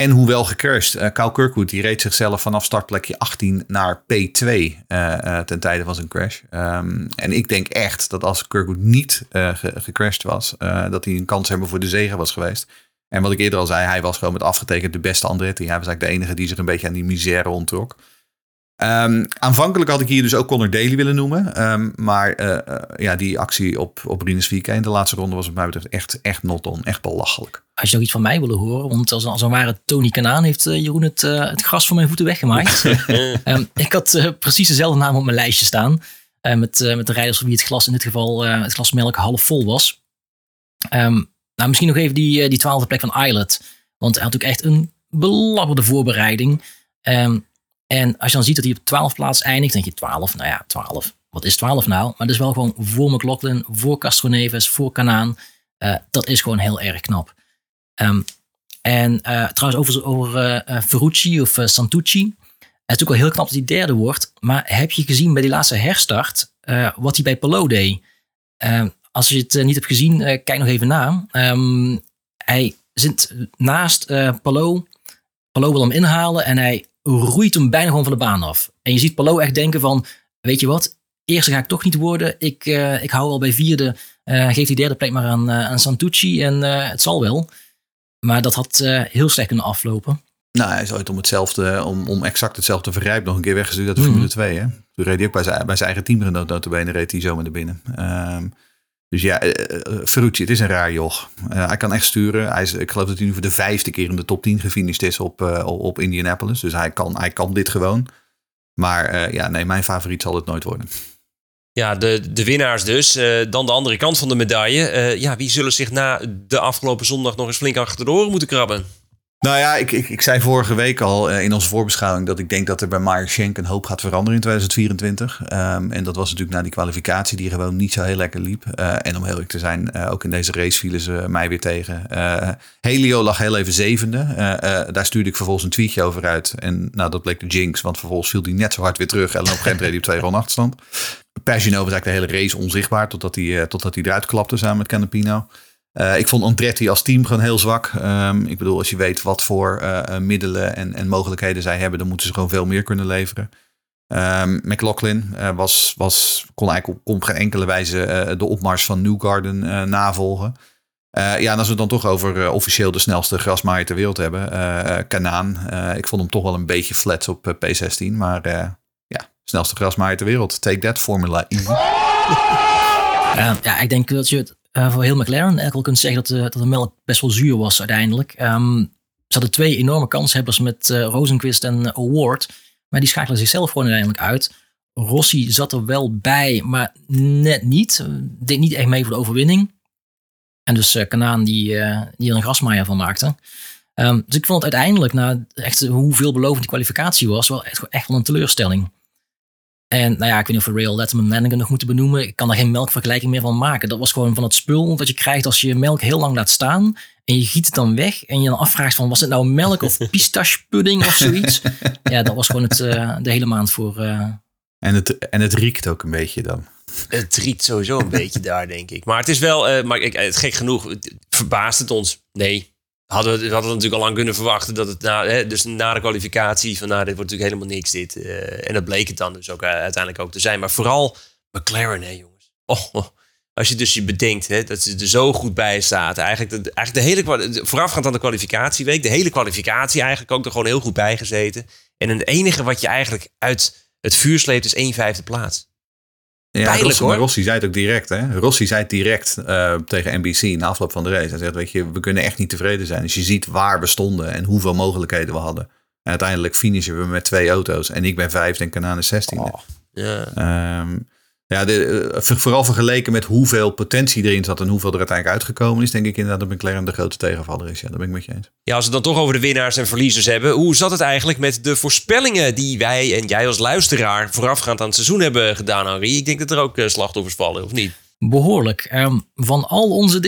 En hoewel gecrashed, eh Kyle Kirkwood die reed zichzelf vanaf startplekje 18 naar P2 eh, eh, ten tijde van zijn crash. Ehm, en ik denk echt dat als Kirkwood niet ge- gecrashed was, dat hij een kans hebben voor de zegen was geweest. En wat ik eerder al zei, hij was gewoon met afgetekend de beste Andretti. Hij was eigenlijk de enige die zich een beetje aan die misère onttrok. Ehm, aanvankelijk had ik hier dus ook Connor Daly willen noemen. Ehm, maar eh, eh, ja, die actie op, op Rinus in de laatste ronde was wat mij betreft echt, echt not on. Echt belachelijk. Als je nog iets van mij willen horen, want als, als een ware Tony Kanaan heeft eh, Jeroen het, het gras van mijn voeten weggemaaid. (laughs) Ehm, ik had precies dezelfde naam op mijn lijstje staan. met, met de rijders voor wie het glas in dit geval het glas melk half vol was. Nou, misschien nog even die, die twaalfde plek van Islet. Want hij had natuurlijk echt een belabberde voorbereiding. Ehm, en als je dan ziet dat hij op 12 plaats eindigt, denk je 12, nou ja, 12. Wat is 12 nou? Maar dat is wel gewoon voor McLaughlin, voor Castro Neves, voor Kanaan. Eh, dat is gewoon heel erg knap. Ehm, en eh, trouwens, over, over eh, Ferrucci of Santucci. Het is natuurlijk wel heel knap dat hij derde wordt. Maar heb je gezien bij die laatste herstart wat hij bij Polo deed? Ehm, als je het niet hebt gezien, kijk nog even na. Ehm, hij zit naast Palo Palou wil hem inhalen en hij roeit hem bijna gewoon van de baan af. En je ziet Palou echt denken van, weet je wat, eerste ga ik toch niet worden. Ik, uh, ik hou al bij vierde, uh, geef die derde plek maar aan, uh, aan Santucci en het zal wel. Maar dat had heel slecht kunnen aflopen. Nou, hij is ooit om hetzelfde, om, om exact hetzelfde verrijp nog een keer weggestuurd uit de Formule 2. Hè? Toen reed hij ook bij zijn, bij zijn eigen teamgenoot notabene, reed hij zo naar binnen. Um, dus ja, uh, Ferrucci, het is een raar joch. Uh, hij kan echt sturen. Hij is, ik geloof dat hij nu voor de vijfde keer in de top 10 gefinished is op, op Indianapolis. Dus hij kan, hij kan dit gewoon. Maar ja, nee, mijn favoriet zal het nooit worden. Ja, de, de winnaars dus. dan de andere kant van de medaille. ja, wie zullen zich na de afgelopen zondag nog eens flink achter de oren moeten krabben? Nou ja, ik, ik, ik zei vorige week al uh, in onze voorbeschouwing dat ik denk dat er bij Meyer Schenk een hoop gaat veranderen in 2024. Um, en dat was natuurlijk na die kwalificatie die gewoon niet zo heel lekker liep. Uh, en om heel eerlijk te zijn, uh, ook in deze race vielen ze mij weer tegen. Helio lag heel even zevende. daar stuurde ik vervolgens een tweetje over uit. En nou, dat bleek de jinx, want vervolgens viel hij net zo hard weer terug. En op een gegeven moment reed hij op twee (laughs) ronden achterstand. Pagino was eigenlijk de hele race onzichtbaar totdat hij, totdat hij eruit klapte samen met Canapino. Uh, ik vond Andretti als team gewoon heel zwak. Um, ik bedoel, als je weet wat voor uh, middelen en, en, mogelijkheden zij hebben, dan moeten ze gewoon veel meer kunnen leveren. Um, McLaughlin was, was, kon eigenlijk op, op geen enkele wijze de opmars van Newgarden navolgen. ja, en als we het dan toch over officieel de snelste grasmaaier ter wereld hebben, Kanaan. ik vond hem toch wel een beetje flat op P16, maar ja, snelste grasmaaier ter wereld. Take that, Formula E. ja, ik denk dat je het uh, voor heel McLaren eigenlijk wel kunt zeggen dat de, dat de melk best wel zuur was uiteindelijk. Um, ze hadden twee enorme kanshebbers met uh, Rosenquist en Award. Maar die schakelen zichzelf gewoon uiteindelijk uit. Rossi zat er wel bij, maar net niet. Deed niet echt mee voor de overwinning. En dus Kanaan die, die er een grasmaaier van maakte. Um, dus ik vond het uiteindelijk, na echt hoe veelbelovend die kwalificatie was, wel echt, echt wel een teleurstelling. En nou ja, ik weet niet of we Rail Letterman Manningen nog moeten benoemen. Ik kan daar geen melkvergelijking meer van maken. Dat was gewoon van het spul dat je krijgt als je melk heel lang laat staan. En je giet het dan weg. En je dan afvraagt van, was het nou melk of (laughs) pistachepudding of zoiets? ja, dat was gewoon het, uh, de hele maand voor... Uh... En, het, en het riekt ook een beetje dan. Het riekt sowieso een beetje daar, denk ik. Maar het is wel, uh, maar ik, het, gek genoeg, verbaast het ons? Nee, hadden we, hadden natuurlijk al lang kunnen verwachten dat het na, hè, dus na de kwalificatie van nou, dit wordt natuurlijk helemaal niks dit. Uh, en dat bleek het dan dus ook uh, uiteindelijk ook te zijn. Maar vooral McLaren, hè jongens. Oh, oh. Als je dus je bedenkt hè, dat ze er zo goed bij staat. Eigenlijk de, eigenlijk de hele, voorafgaand aan de kwalificatieweek, de hele kwalificatie eigenlijk ook er gewoon heel goed bij gezeten. En het enige wat je eigenlijk uit het vuur sleept is één vijfde plaats. Ja, Pijnlijk, Rossi, hoor. Rossi zei het ook direct. Hè? Rossi zei het direct uh, tegen NBC na afloop van de race. Hij zegt, weet je, we kunnen echt niet tevreden zijn. Dus je ziet waar we stonden en hoeveel mogelijkheden we hadden. En uiteindelijk finishen we met twee auto's. En ik ben vijfde en Kanaan is zestiende. Oh, yeah. um, ja, de, eh, vooral vergeleken met hoeveel potentie erin zat en hoeveel er uiteindelijk uitgekomen is, denk ik inderdaad dat McLaren de grote tegenvaller is. Ja, daar ben ik met je eens. Ja, als we het dan toch over de winnaars en verliezers hebben, hoe zat het eigenlijk met de voorspellingen die wij en jij als luisteraar voorafgaand aan het seizoen hebben gedaan, Henri? Ik denk dat er ook eh, slachtoffers vallen, of niet? Behoorlijk. Um, van al onze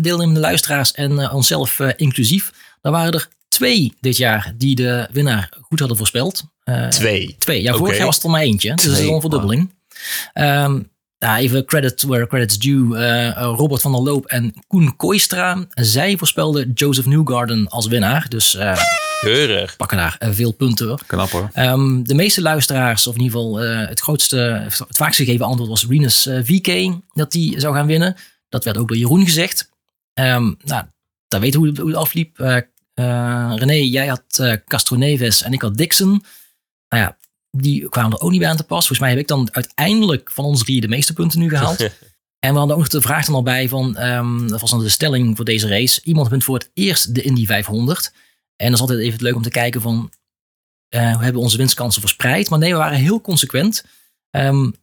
deelnemende luisteraars en uh, onszelf uh, inclusief, dan waren er twee dit jaar die de winnaar goed hadden voorspeld. Uh, twee? Twee. Ja, vorig jaar was het er maar eentje. Dus dat is een verdubbeling. Um, ja, even credit where credit's due. Uh, Robert van der Loop en Koen Kooistra. Zij voorspelden Joseph Newgarden als winnaar. Dus uh, Keurig. pakken daar veel punten. Knap hoor. Um, de meeste luisteraars, of in ieder geval uh, het grootste, het vaakst gegeven antwoord was Renus VK. Dat die zou gaan winnen. Dat werd ook door Jeroen gezegd. Um, nou, daar weten hoe, hoe het afliep. René, jij had Castro Neves en ik had Dixon. Nou ja, die kwamen er ook niet bij aan te pas. Volgens mij heb ik dan uiteindelijk van ons drie de meeste punten nu gehaald. (laughs) en we hadden ook nog de vraag dan al bij van, um, dat was dan de stelling voor deze race. Iemand wint voor het eerst de Indy 500. En dat is altijd even leuk om te kijken van, uh, hoe hebben we onze winstkansen verspreid? Maar nee, we waren heel consequent. Um,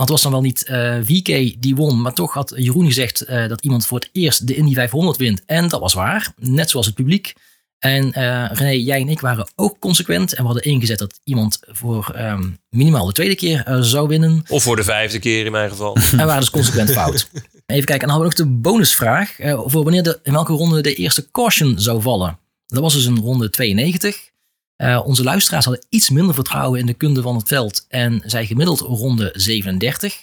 want het was dan wel niet uh, eh, VK die won, maar toch had Jeroen gezegd uh, dat iemand voor het eerst de Indy 500 wint. En dat was waar, net zoals het publiek. En uh, René, jij en ik waren ook consequent. En we hadden ingezet dat iemand voor um, minimaal de tweede keer uh, zou winnen. Of voor de vijfde keer in mijn geval. (laughs) En waren dus consequent fout. Even kijken, en dan hadden we nog de bonusvraag. Uh, voor wanneer de, in welke ronde de eerste caution zou vallen. Dat was dus een ronde 92. onze luisteraars hadden iets minder vertrouwen in de kunde van het veld. En zij gemiddeld ronde 37.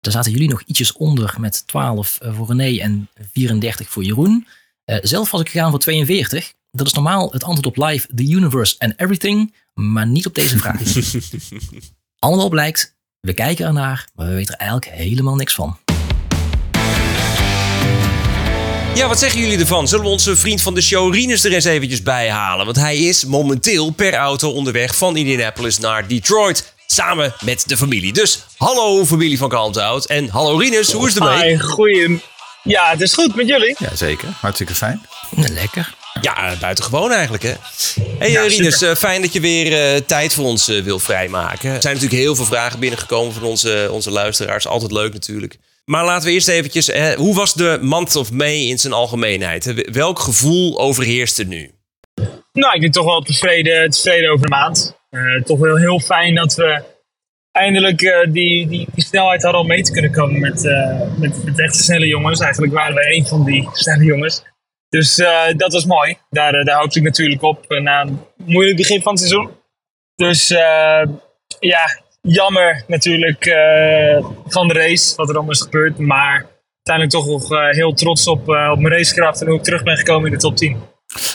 Daar zaten jullie nog ietsjes onder met 12 voor René en 34 voor Jeroen. Eh, zelf was ik gegaan voor 42. Dat is normaal het antwoord op life, the universe and everything, maar niet op deze vraag. (laughs) Allemaal blijkt, we kijken ernaar, maar we weten er eigenlijk helemaal niks van. Ja, wat zeggen jullie ervan? Zullen we onze vriend van de show Rinus er eens eventjes bij halen? Want hij is momenteel per auto onderweg van Indianapolis naar Detroit. Samen met de familie. Dus hallo familie van Kalmthout. En hallo Rinus, hoe is het ermee? Hi, goeie. Ja, het is goed met jullie. Ja, zeker. Hartstikke fijn. Lekker. Ja, buitengewoon eigenlijk hè. Hey Ja, eh, Rinus, super. eh, fijn dat je weer eh, tijd voor ons eh, wil vrijmaken. Er zijn natuurlijk heel veel vragen binnengekomen van onze, onze luisteraars. Altijd leuk natuurlijk. Maar laten we eerst eventjes... hoe was de month of May in zijn algemeenheid? hè? Welk gevoel overheerst er nu? Nou, ik ben toch wel tevreden, tevreden over de maand. Eh, toch wel heel fijn dat we eindelijk eh, die, die, die snelheid hadden om mee te kunnen komen met, eh, met, met echt snelle jongens. Eigenlijk waren we een van die snelle jongens. Dus eh, dat was mooi. Daar, daar hoopte ik natuurlijk op na een moeilijk begin van het seizoen. Dus ja, jammer natuurlijk van de race, wat er allemaal is gebeurd. Maar uiteindelijk toch nog heel trots op, op mijn racekracht en hoe ik terug ben gekomen in de top 10.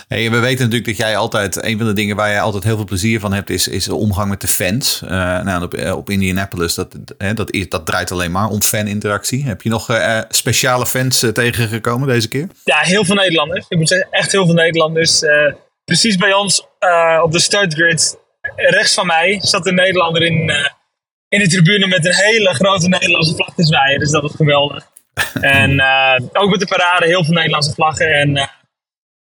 Hey, we weten natuurlijk dat jij altijd, een van de dingen waar jij altijd heel veel plezier van hebt, is, is de omgang met de fans. Eh, nou, op, eh, op Indianapolis, dat, hè, dat, is, dat draait alleen maar om faninteractie. Heb je nog eh, speciale fans tegengekomen deze keer? Ja, heel veel Nederlanders. Ik moet zeggen, echt heel veel Nederlanders. Precies bij ons op de startgrid, rechts van mij, zat een Nederlander in, in de tribune met een hele grote Nederlandse vlag te zwaaien. Dus dat was geweldig. (laughs) en ook met de parade, heel veel Nederlandse vlaggen. En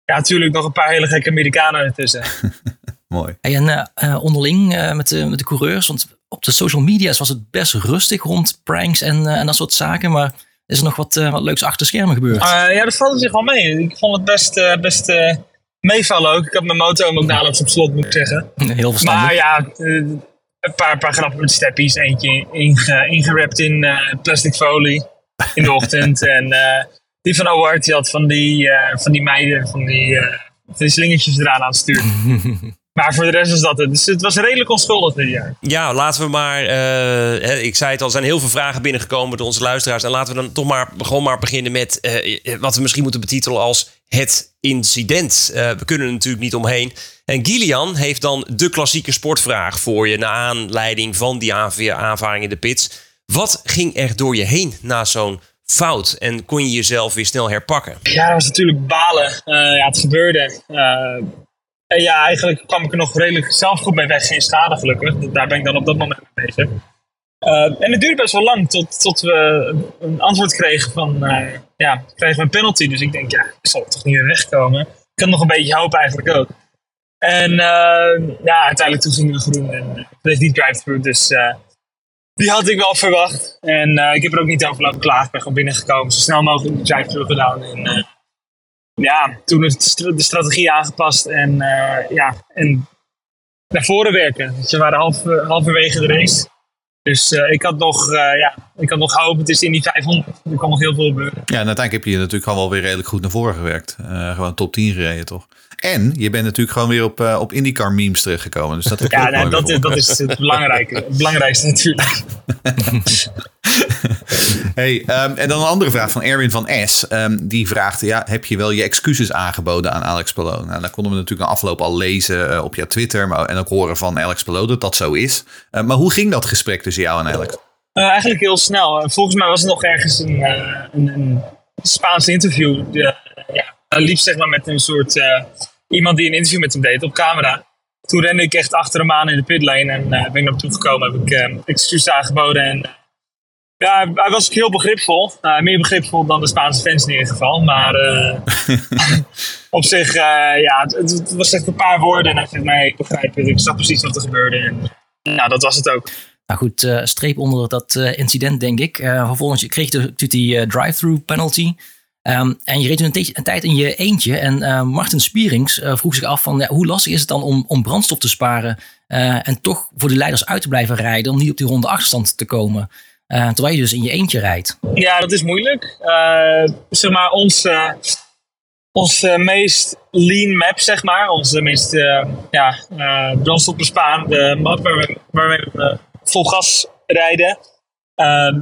ja, natuurlijk nog een paar hele gekke Amerikanen ertussen. (laughs) Mooi. Hey, en eh, eh, onderling eh, met, de, met de coureurs, want op de social media's was het best rustig rond pranks en, eh, en dat soort zaken. Maar is er nog wat, eh, wat leuks achter schermen gebeurd? Eh, ja, dat valt zich wel mee. Ik vond het best, eh, best eh, meevallen ook. Ik had mijn motor ook dadelijk op slot, moet ik zeggen. (laughs) Heel verstandig. Maar ja, een paar, paar grappen met steppies. Eentje inge, ingerapt in eh, plastic folie in de ochtend. (laughs) en eh, die van Award, die had van die, eh, van die meiden, van die, van die slingertjes eraan aan het sturen. (laughs) maar voor de rest was dat het. Dus het was redelijk onschuldig dit jaar. Ja, laten we maar. eh, ik zei het al, er zijn heel veel vragen binnengekomen door onze luisteraars. En laten we dan toch maar gewoon maar beginnen met wat we misschien moeten betitelen als het incident. We kunnen er natuurlijk niet omheen. En Gillian heeft dan de klassieke sportvraag voor je. Naar aanleiding van die aanv- aanvaring in de pits. Wat ging er door je heen na zo'n fout? En kon je jezelf weer snel herpakken? Ja, dat was natuurlijk balen. Eh, ja, het gebeurde. Eh, en ja, eigenlijk kwam ik er nog redelijk zelf goed mee weg. Geen schade gelukkig. Daar ben ik dan op dat moment mee bezig. Eh, en het duurde best wel lang tot, tot we een antwoord kregen van... ja, kregen we een penalty. Dus ik denk, ja, ik zal toch niet meer wegkomen. Ik had nog een beetje hoop eigenlijk ook. En ja, uiteindelijk toen gingen we groen en bleef die drive-thru. Dus die had ik wel verwacht. En eh, ik heb er ook niet over lopen klagen. Ik ben gewoon binnengekomen. Zo snel mogelijk de drive-thru gedaan. En eh, ja, toen is de stra- de strategie aangepast. En eh, ja, en naar voren werken. We waren half, halverwege de race. Dus ik, had nog, ja, ik had nog hoop. Het is in die 500. Er kan nog heel veel gebeuren. Ja, en uiteindelijk heb je natuurlijk gewoon wel weer redelijk goed naar voren gewerkt. Eh, gewoon top 10 gereden, toch? En je bent natuurlijk gewoon weer op, eh, op IndyCar memes terechtgekomen. Dus dat heb je Ja, ook nou, dat, is, dat is het belangrijke, het belangrijkste natuurlijk. (laughs) Hey, ehm, en dan een andere vraag van Erwin van S. Ehm, die vraagt, ja, heb je wel je excuses aangeboden aan Alex Palou? Nou, dat konden we natuurlijk na afloop al lezen eh, op jouw Twitter. Maar, en ook horen van Alex Palou dat dat zo is. Maar hoe ging dat gesprek tussen jou en Alex? Eh, eigenlijk heel snel. Volgens mij was er nog ergens een, eh, een, een Spaans interview. De, ja, hij liep zeg maar met een soort eh, iemand die een interview met hem deed op camera. Toen rende ik echt achter hem aan in de pitlane en ben ik naar hem toe gekomen. Heb ik excuses aangeboden. En, ja, hij was heel begripvol. Eh, meer begripvol dan de Spaanse fans in ieder geval. Maar (laughs) op zich, ja, het, het was echt een paar woorden. En hij zegt, nee, ik begrijp het. Ik snap precies wat er gebeurde. En, nou, dat was het ook. Nou goed, eh, streep onder dat eh, incident, denk ik. Eh, vervolgens kreeg je natuurlijk die drive-thru penalty. Ehm, en je reed toen een, tijd in je eentje. En Martin Spierings vroeg zich af van ja, hoe lastig is het dan om, om brandstof te sparen. en toch voor de leiders uit te blijven rijden. Om niet op die ronde achterstand te komen. Terwijl je dus in je eentje rijdt. Ja, dat is moeilijk. Zeg maar, ons, ons meest lean map, zeg maar. Onze meest ja, brandstofbesparende map waarmee we vol gas rijden. eh,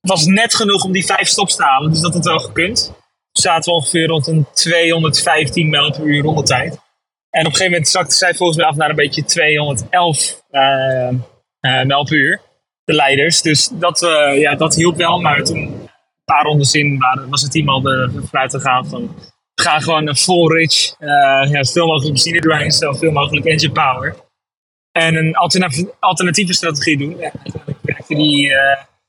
was net genoeg om die vijf stops te halen. Dus dat had wel gekund. Dus zaten we ongeveer rond een 215 mijl per uur rondetijd. En op een gegeven moment zakte zij volgens mij af naar een beetje 211 uh, mijl per uur. De leiders. Dus dat, uh, ja, dat hielp wel. Maar toen een paar rondes in waren, was het team al vanuit gegaan van... We gaan gewoon een full rich. Uh, ja, zoveel mogelijk benzine erin, zoveel mogelijk engine power. En een alternatieve, strategie doen. Ja, uiteindelijk werkte die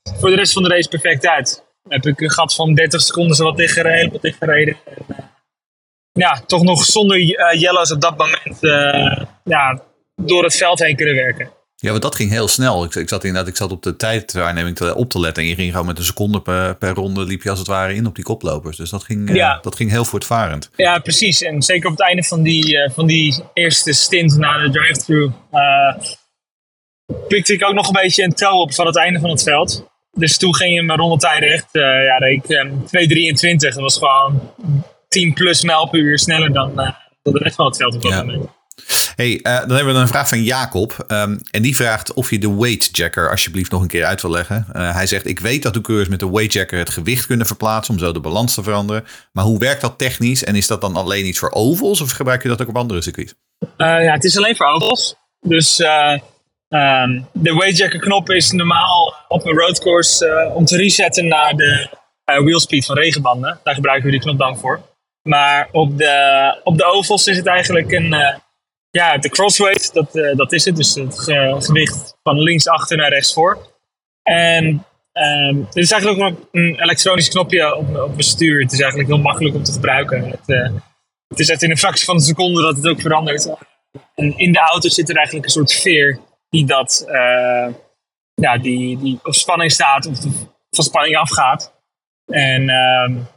voor de rest van de race perfect uit. Dan heb ik een gat van 30 seconden zo wat dichtgereden, wat dichtgereden. En, ja, toch nog zonder uh, yellows op dat moment ja, door het veld heen kunnen werken. Ja, want dat ging heel snel. Ik, ik zat inderdaad, ik zat op de tijdwaarneming te, op te letten. En je ging gewoon met een seconde per, per ronde liep je als het ware in op die koplopers. Dus dat ging, ja. uh, dat ging heel voortvarend. Ja, precies. En zeker op het einde van die, van die eerste stint na de drive-thru pikte ik ook nog een beetje een tel op van het einde van het veld. Dus toen ging je mijn rondetijden echt, ja, ik 2.23. Dat was gewoon 10 plus mijl per uur sneller dan, uh, dan de rest van het veld op dat ja. moment. Hey, uh, dan hebben we een vraag van Jacob. Um, en die vraagt of je de weightjacker alsjeblieft nog een keer uit wil leggen. Uh, hij zegt, ik weet dat de coureurs met de weightjacker het gewicht kunnen verplaatsen om zo de balans te veranderen. Maar hoe werkt dat technisch? En is dat dan alleen iets voor ovals of gebruik je dat ook op andere circuits? ja, het is alleen voor ovals. Dus um, de weightjacker knop is normaal op een roadcourse om te resetten naar de wheelspeed van regenbanden. Daar gebruiken we die knop dan voor. Maar op de, op de ovals is het eigenlijk een, ja, de crossweight, dat, uh, dat is het. Dus het ge gewicht van links achter naar rechts voor. En um, is eigenlijk ook een elektronisch knopje op, op stuur. Het is eigenlijk heel makkelijk om te gebruiken. Het, het is echt in een fractie van een seconde dat het ook verandert. En in de auto zit er eigenlijk een soort veer die dat, ja, die, die op spanning staat of van spanning afgaat. En um,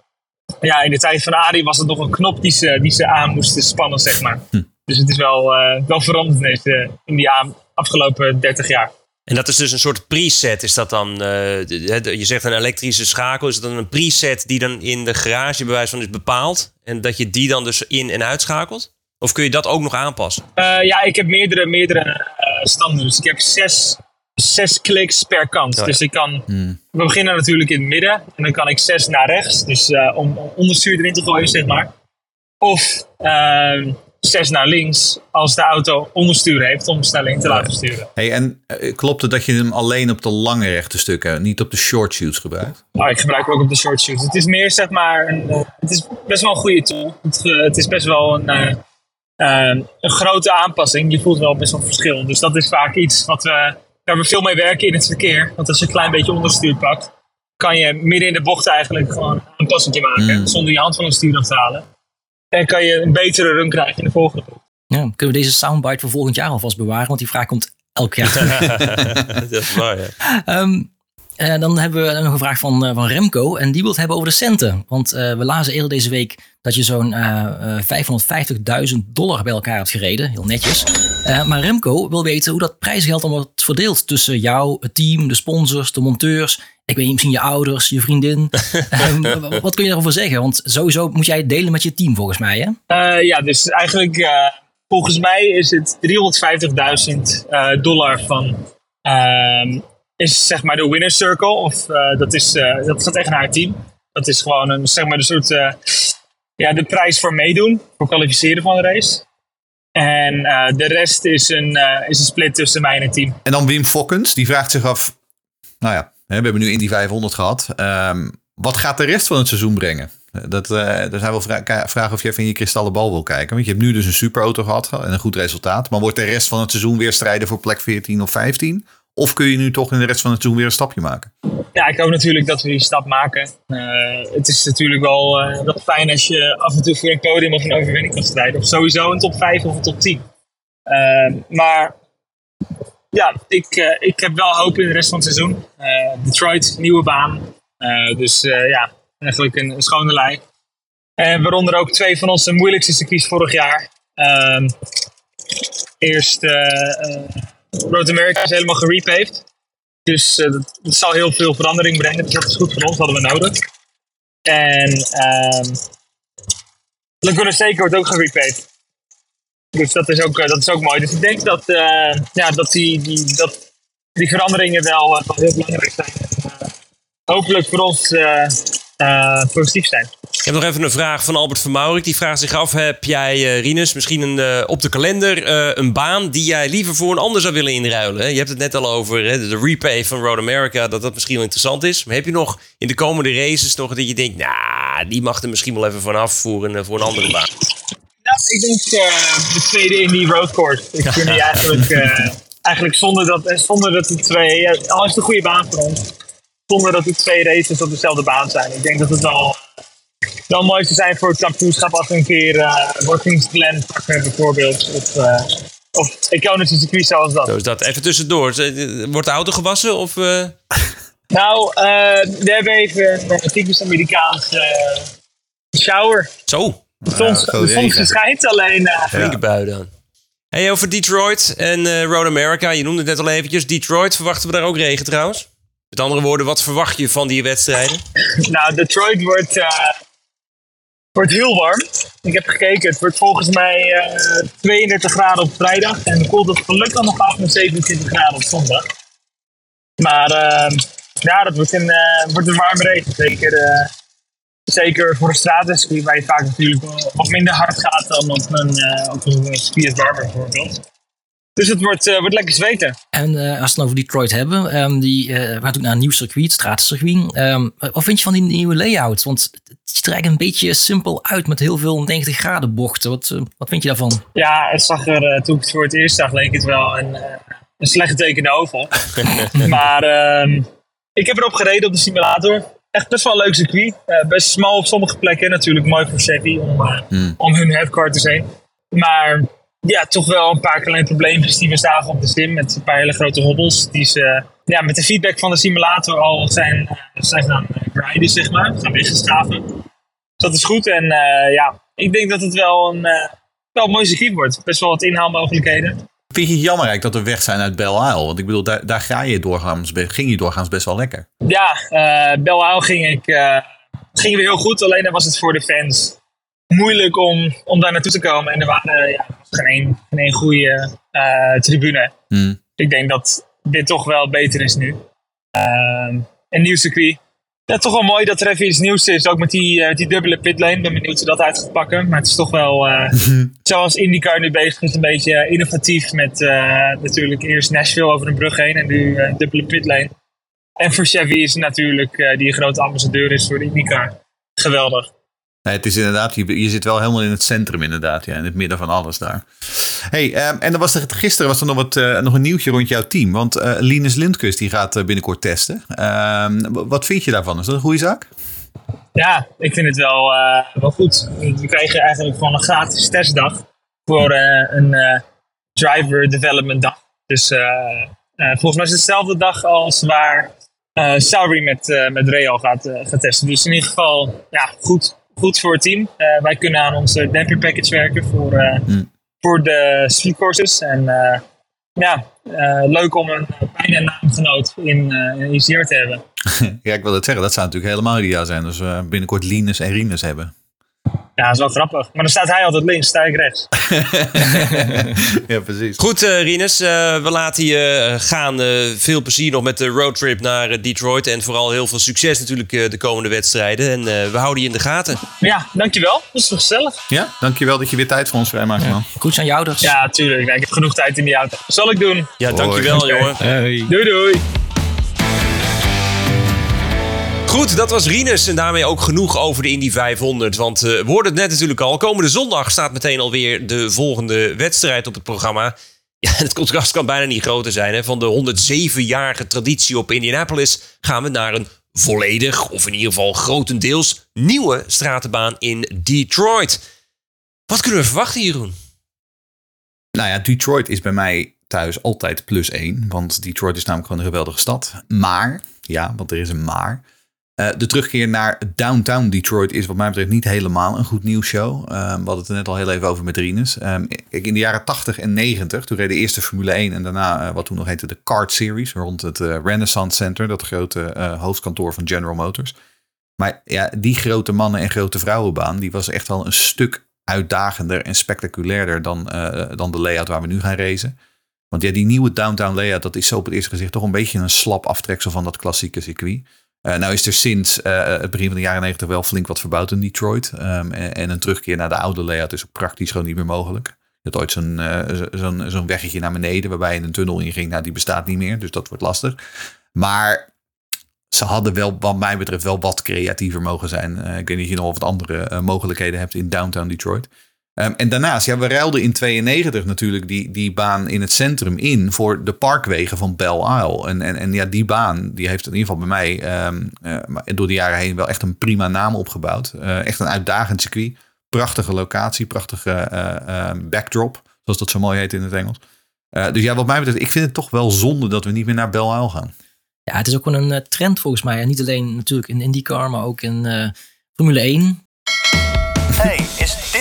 ja, in de tijd van Arie was het nog een knop die ze, die ze aan moesten spannen, zeg maar. Hm. Dus het is wel, uh, wel veranderd in, deze, in die afgelopen 30 jaar. En dat is dus een soort preset. Is dat dan, uh, je zegt een elektrische schakel, is dat dan een preset die dan in de garage bij wijze van is bepaald? En dat je die dan dus in- en uitschakelt? Of kun je dat ook nog aanpassen? Uh, ja, ik heb meerdere, meerdere standen. Dus ik heb zes zes kliks per kant. Oh, ja. Dus ik kan, Hmm. we beginnen natuurlijk in het midden en dan kan ik zes naar rechts, dus uh, om, om onderstuur erin te gooien, zeg maar. Of uh, zes naar links als de auto onderstuur heeft om snelling te laten sturen. Hey, en uh, klopt het dat je hem alleen op de lange rechte stukken, niet op de short shoots gebruikt? Oh, ik gebruik hem ook op de short shoots. Het is meer zeg maar, een, uh, het is best wel een goede tool. Het, het is best wel een, uh, een grote aanpassing. Je voelt wel best wel verschil. Dus dat is vaak iets wat we waar we veel mee werken in het verkeer. Want als je een klein beetje onderstuur pakt, kan je midden in de bocht eigenlijk gewoon een aanpassing maken. Mm. Zonder je hand van het stuur af te halen. En kan je een betere run krijgen in de volgende bocht. Ja, kunnen we deze soundbite voor volgend jaar alvast bewaren? Want die vraag komt elk jaar terug. (laughs) dat is waar, ja. um, uh, dan hebben we nog een vraag van, uh, van Remco. En die wil het hebben over de centen. Want uh, we lazen eerder deze week dat je zo'n 550.000 dollar bij elkaar hebt gereden. Heel netjes. Uh, maar Remco wil weten hoe dat prijsgeld dan wordt verdeeld tussen jou, het team, de sponsors, de monteurs. Ik weet niet, misschien je ouders, je vriendin. um, (laughs) wat kun je daarover zeggen? Want sowieso moet jij het delen met je team volgens mij, hè? Uh, ja, dus eigenlijk uh, volgens mij is het 350.000 uh, dollar van... ehm, is zeg maar de winner circle. Of dat, is, dat gaat echt naar het team. Dat is gewoon een, zeg maar, een soort... ja, de prijs voor meedoen. Voor kwalificeren van de race. En uh, de rest is een, uh, is een split tussen mij en het team. En dan Wim Fokkens, die vraagt zich af... Nou ja, we hebben nu Indy 500 gehad. Um, wat gaat de rest van het seizoen brengen? Dat, uh, er zijn wel vra vragen of je even in je kristallen bal wil kijken. Want je hebt nu dus een superauto gehad en een goed resultaat. Maar wordt de rest van het seizoen weer strijden voor plek 14 of 15? Of kun je nu toch in de rest van het seizoen weer een stapje maken? Ja, ik hoop natuurlijk dat we die stap maken. Uh, het is natuurlijk wel, uh, wel fijn als je af en toe voor een podium of een overwinning kan strijden. Of sowieso een top 5 of een top 10. Uh, maar ja, ik, uh, ik heb wel hoop in de rest van het seizoen. Uh, Detroit, nieuwe baan. Uh, dus ja, eigenlijk een, een schone lei. En waaronder ook twee van onze moeilijkste circuits vorig jaar. Ehm, eerst Road America is helemaal gerepaved. Dus dat, dat, zal heel veel verandering brengen. Dus dat is goed voor ons, hadden we nodig. En um, Laguna Seca wordt ook gerepaved. Dus dat is, ook, dat is ook mooi. Dus ik denk dat, uh, ja, dat, die, die, dat die veranderingen wel, wel heel belangrijk zijn. Hopelijk voor ons positief zijn. heb nog even een vraag van Albert van Maurik. Die vraagt zich af, heb jij, uh, Rinus, misschien een, op de kalender een baan die jij liever voor een ander zou willen inruilen? Je hebt het net al over hè, de repay van Road America, dat dat misschien wel interessant is. Maar heb je nog in de komende races nog dat je denkt, nou, die mag er misschien wel even vanaf voor een, voor een andere baan? Nou, ik denk de tweede in die road course. Ik vind die eigenlijk, (laughs) eigenlijk zonder dat, zonder dat de twee, al is het een goede baan voor ons, zonder dat de twee races op dezelfde baan zijn. Ik denk dat het wel wel mooi zou zijn voor het kampioenschap als we een keer uh, Workings Glen pakken bijvoorbeeld. Of, uh, of iconische circuit zoals dat. Zo is dat. Even tussendoor. Wordt de auto gewassen? Of, uh... (laughs) Nou, we hebben even een typisch Amerikaans shower. Zo. De zon, de zon schijnt alleen. Flinke bui dan. Hey, over Detroit en Road America. Je noemde het net al eventjes. Detroit, verwachten we daar ook regen trouwens? Met andere woorden, wat verwacht je van die wedstrijden? nou, Detroit wordt, uh, wordt heel warm. Ik heb gekeken, het wordt volgens mij uh, 32 graden op vrijdag. En koelt het gelukkig nog af met 27 graden op zondag. Maar uh, ja, dat wordt een, uh, wordt een warme race. Zeker, zeker voor een straatcircuit waar je vaak natuurlijk wat minder hard gaat dan op een, op een Barber bijvoorbeeld. Dus het wordt, uh, wordt lekker zweten. En uh, als we het nou over Detroit hebben, um, die, uh, we gaan natuurlijk naar een nieuw circuit, stratencircuit. Um, wat vind je van die nieuwe layout? Want het ziet er eigenlijk een beetje simpel uit met heel veel 90 graden bochten. Wat, wat vind je daarvan? Ja, het zag er, toen ik het voor het eerst zag, leek het wel een, een slecht tekende oval. (laughs) maar um, ik heb erop gereden op de simulator. Echt best wel een leuk circuit. best smal op sommige plekken. Natuurlijk mooi voor Chevy om, hmm. om hun headquarters heen. Maar ja, toch wel een paar kleine probleempjes die we zagen op de sim. Met een paar hele grote hobbels. Die ze ja, met de feedback van de simulator al zijn, uh, zijn gaan grinden, zeg maar. Gaan weggeschaven. Dus dat is goed. En ja, ik denk dat het wel een, wel een mooi circuit wordt. Best wel wat inhaalmogelijkheden. Vind je het jammer dat we weg zijn uit Belle Isle? Want ik bedoel, daar, daar ga je doorgaans, ging je doorgaans best wel lekker. Ja, Belle Isle ging ik ging weer heel goed. Alleen dan was het voor de fans moeilijk om, om daar naartoe te komen. En er waren ja, geen één, geen één goede uh, tribune. Hmm. Ik denk dat dit toch wel beter is nu. Uh, een nieuw circuit. Ja, toch wel mooi dat er even iets nieuws is. Ook met die, uh, die dubbele pitlane. Ben benieuwd hoe dat uit gaat pakken. Maar het is toch wel, uh, zoals IndyCar nu bezig is, een beetje innovatief. Met natuurlijk eerst Nashville over een brug heen en nu dubbele pitlane. En voor Chevy is natuurlijk, die een grote ambassadeur is voor IndyCar. Geweldig. Nee, het is inderdaad, je, je, zit wel helemaal in het centrum inderdaad, ja, in het midden van alles daar. Hey, um, en dan was er, gisteren was er nog, wat, uh, nog een nieuwtje rond jouw team, want uh, Linus Lindkus die gaat uh, binnenkort testen. Um, wat vind je daarvan? Is dat een goede zaak? Ja, ik vind het wel, wel goed. We kregen eigenlijk gewoon een gratis testdag voor een driver development dag. Dus volgens mij is het dezelfde dag als waar Sauri met, met Real gaat, gaat testen. Dus in ieder geval, ja, goed goed voor het team. Uh, wij kunnen aan onze damper package werken voor, uh, hmm. Voor de street courses. En uh, ja, leuk om een bijna naamgenoot in, in ICR te hebben. (laughs) ja, ik wil het zeggen. Dat zou natuurlijk helemaal ideaal zijn. Dus binnenkort Linus en Rinus hebben. Ja, dat is wel grappig. Maar dan staat hij altijd links, sta ik rechts. (laughs) ja, precies. Goed, uh, Rinus. Uh, we laten je gaan. Uh, veel plezier nog met de roadtrip naar Detroit. En vooral heel veel succes natuurlijk de komende wedstrijden. En we houden je in de gaten. Ja, dankjewel. Dat is gezellig. Ja, dankjewel dat je weer tijd voor ons vrijmaakt, man. Goed aan jou dus. Ja, tuurlijk. ik heb genoeg tijd in die auto. Zal ik doen. Ja, dankjewel, Hoi. jongen. Hey. Doei, doei. Goed, dat was Rinus en daarmee ook genoeg over de Indy 500. Want uh, we hoorden het net natuurlijk al. Komende zondag staat meteen alweer de volgende wedstrijd op het programma. (laughs) Ja, het contrast kan bijna niet groter zijn. Hè? Van de 107-jarige traditie op Indianapolis gaan we naar een volledig, of in ieder geval grotendeels, nieuwe stratenbaan in Detroit. Wat kunnen we verwachten, Jeroen? Nou ja, Detroit is bij mij thuis altijd plus één. Want Detroit is namelijk gewoon een geweldige stad. Maar, ja, want er is een maar. Uh, de terugkeer naar Downtown Detroit is wat mij betreft niet helemaal een goed nieuwsshow. Uh, we hadden het er net al heel even over met Rinus. Um, in de jaren 80 en 90, toen reed de eerste Formule 1 en daarna uh, wat toen nog heette de Kart Series rond het Renaissance Center, dat grote hoofdkantoor van General Motors. Maar ja, die grote mannen en grote vrouwenbaan, die was echt wel een stuk uitdagender en spectaculairder dan, dan de layout waar we nu gaan racen. Want ja, die nieuwe downtown layout, dat is zo op het eerste gezicht toch een beetje een slap aftreksel van dat klassieke circuit. Uh, nou is er sinds uh, het begin van de jaren 90 wel flink wat verbouwd in Detroit. Um, en, en, een terugkeer naar de oude layout is ook praktisch gewoon niet meer mogelijk. Je had ooit zo'n weggetje naar beneden waarbij je een tunnel inging. Nou, die bestaat niet meer, dus dat wordt lastig. Maar ze hadden wel, wat mij betreft, wel wat creatiever mogen zijn. ik weet niet of je nog wat andere mogelijkheden hebt in downtown Detroit. Um, en daarnaast, ja, we ruilden in 92 natuurlijk die, die baan in het centrum in voor de parkwegen van Belle Isle. En, en, en ja, die baan die heeft in ieder geval bij mij um, uh, door de jaren heen wel echt een prima naam opgebouwd. Uh, echt een uitdagend circuit. Prachtige locatie, prachtige uh, backdrop, zoals dat zo mooi heet in het Engels. dus ja, wat mij betreft, ik vind het toch wel zonde dat we niet meer naar Belle Isle gaan. Ja, het is ook wel een trend volgens mij. En niet alleen natuurlijk in IndyCar, maar ook in Formule 1.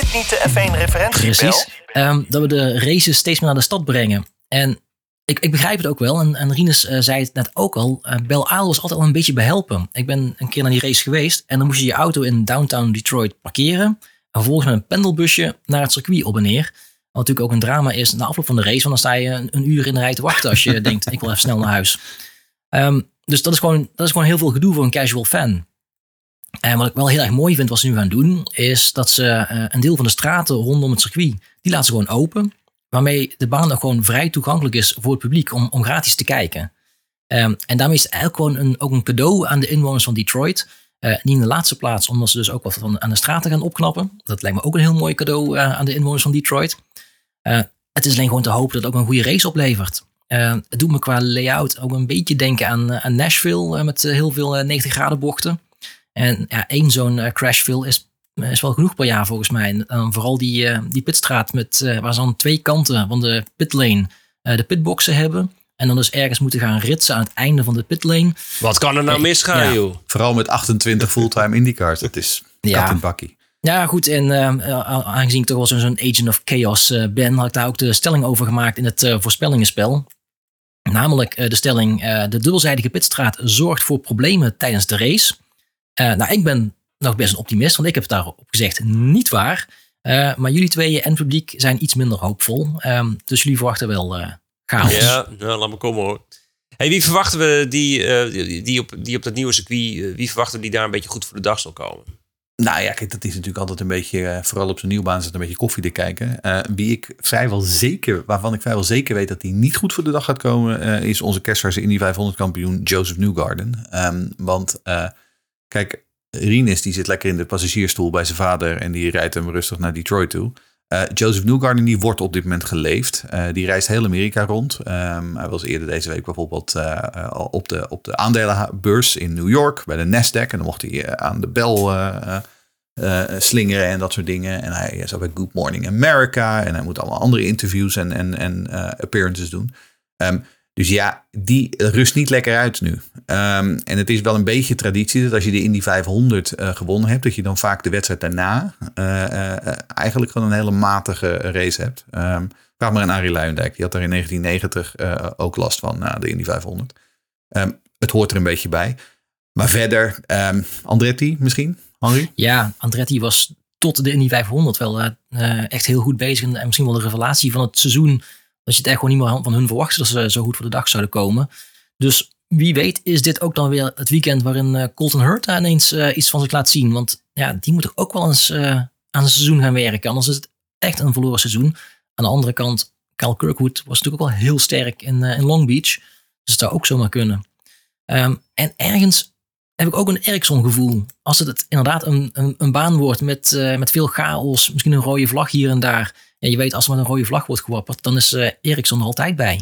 Dit niet de F1-referentie? Precies. Um, dat we de races steeds meer naar de stad brengen. En ik, ik begrijp het ook wel. En, en Rinus uh, zei het net ook al. Uh, Bel Isle was altijd al een beetje behelpen. Ik ben een keer naar die race geweest. En dan moest je je auto in downtown Detroit parkeren. En vervolgens met een pendelbusje naar het circuit op en neer. Wat natuurlijk ook een drama is na afloop van de race. Want dan sta je een, een uur in de rij te wachten als je (laughs) denkt ik wil even snel naar huis. Um, dus dat is, gewoon, dat is gewoon heel veel gedoe voor een casual fan. En wat ik wel heel erg mooi vind wat ze nu gaan doen, is dat ze uh, een deel van de straten rondom het circuit, die laten ze gewoon open. Waarmee de baan ook gewoon vrij toegankelijk is voor het publiek om, om gratis te kijken. Um, en daarmee is het eigenlijk gewoon een, ook een cadeau aan de inwoners van Detroit. Niet in de laatste plaats, omdat ze dus ook wat van aan de straten gaan opknappen. Dat lijkt me ook een heel mooi cadeau uh, aan de inwoners van Detroit. het is alleen gewoon te hopen dat het ook een goede race oplevert. het doet me qua layout ook een beetje denken aan, aan Nashville met heel veel 90 graden bochten. En ja, één zo'n uh, crashfill is, is wel genoeg per jaar volgens mij. En vooral die, uh, die pitstraat met, uh, waar ze aan twee kanten van de pitlane de pitboxen hebben. En dan dus ergens moeten gaan ritsen aan het einde van de pitlane. Wat kan er nou misgaan, ja. joh? Vooral met 28 fulltime IndyCars. Dat is ja. kat in bakkie. Ja, goed. En aangezien ik toch wel zo'n agent of chaos ben, had ik daar ook de stelling over gemaakt in het voorspellingenspel. Namelijk de stelling: de dubbelzijdige pitstraat zorgt voor problemen tijdens de race. Uh, nou, ik ben nog best een optimist, want ik heb daarop gezegd niet waar. Uh, maar jullie tweeën en publiek zijn iets minder hoopvol. Um, dus jullie verwachten wel uh, chaos. Ja, nou, laat me komen hoor. Hey, wie verwachten we die, die, die, op, die op dat nieuwe circuit, wie verwachten die daar een beetje goed voor de dag zal komen? Nou ja, kijk, dat is natuurlijk altijd een beetje, vooral op zijn nieuwbaan zit een beetje koffie te kijken. wie ik vrijwel zeker, waarvan ik vrijwel zeker weet dat hij niet goed voor de dag gaat komen, is onze kerstverse Indy 500 kampioen Joseph Newgarden. Um, want Kijk, Rinus die zit lekker in de passagiersstoel bij zijn vader en die rijdt hem rustig naar Detroit toe. Uh, Joseph Newgarden die wordt op dit moment geleefd. Uh, die reist heel Amerika rond. Um, hij was eerder deze week bijvoorbeeld uh, op, de, op de aandelenbeurs in New York bij de Nasdaq. En dan mocht hij aan de bel slingeren en dat soort dingen. En hij is bij Good Morning America. En hij moet allemaal andere interviews en, en, en appearances doen. Um, dus ja, die rust niet lekker uit nu. Um, en het is wel een beetje traditie dat als je de Indy 500 uh, gewonnen hebt, dat je dan vaak de wedstrijd daarna uh, uh, eigenlijk gewoon een hele matige race hebt. Um, vraag maar aan Arie Luijendijk. Die had daar in 1990 ook last van na de Indy 500. Um, het hoort er een beetje bij. Maar verder, Andretti misschien, Henri? Ja, Andretti was tot de Indy 500 wel echt heel goed bezig. En misschien wel de revelatie van het seizoen dat je het echt gewoon niet meer van hun verwacht dat ze zo goed voor de dag zouden komen. Dus wie weet is dit ook dan weer het weekend waarin uh, Colton Hurt ineens uh, iets van zich laat zien. Want ja, die moet ook wel eens uh, aan het seizoen gaan werken. Anders is het echt een verloren seizoen. Aan de andere kant, Kyle Kirkwood was natuurlijk ook wel heel sterk in, in Long Beach. Dus het zou ook zomaar kunnen. Um, en ergens heb ik ook een Ericsson gevoel. Als het inderdaad een, een, een baan wordt met, met veel chaos. Misschien een rode vlag hier en daar en je weet, als er met een rode vlag wordt gewapperd, dan is uh, er altijd bij.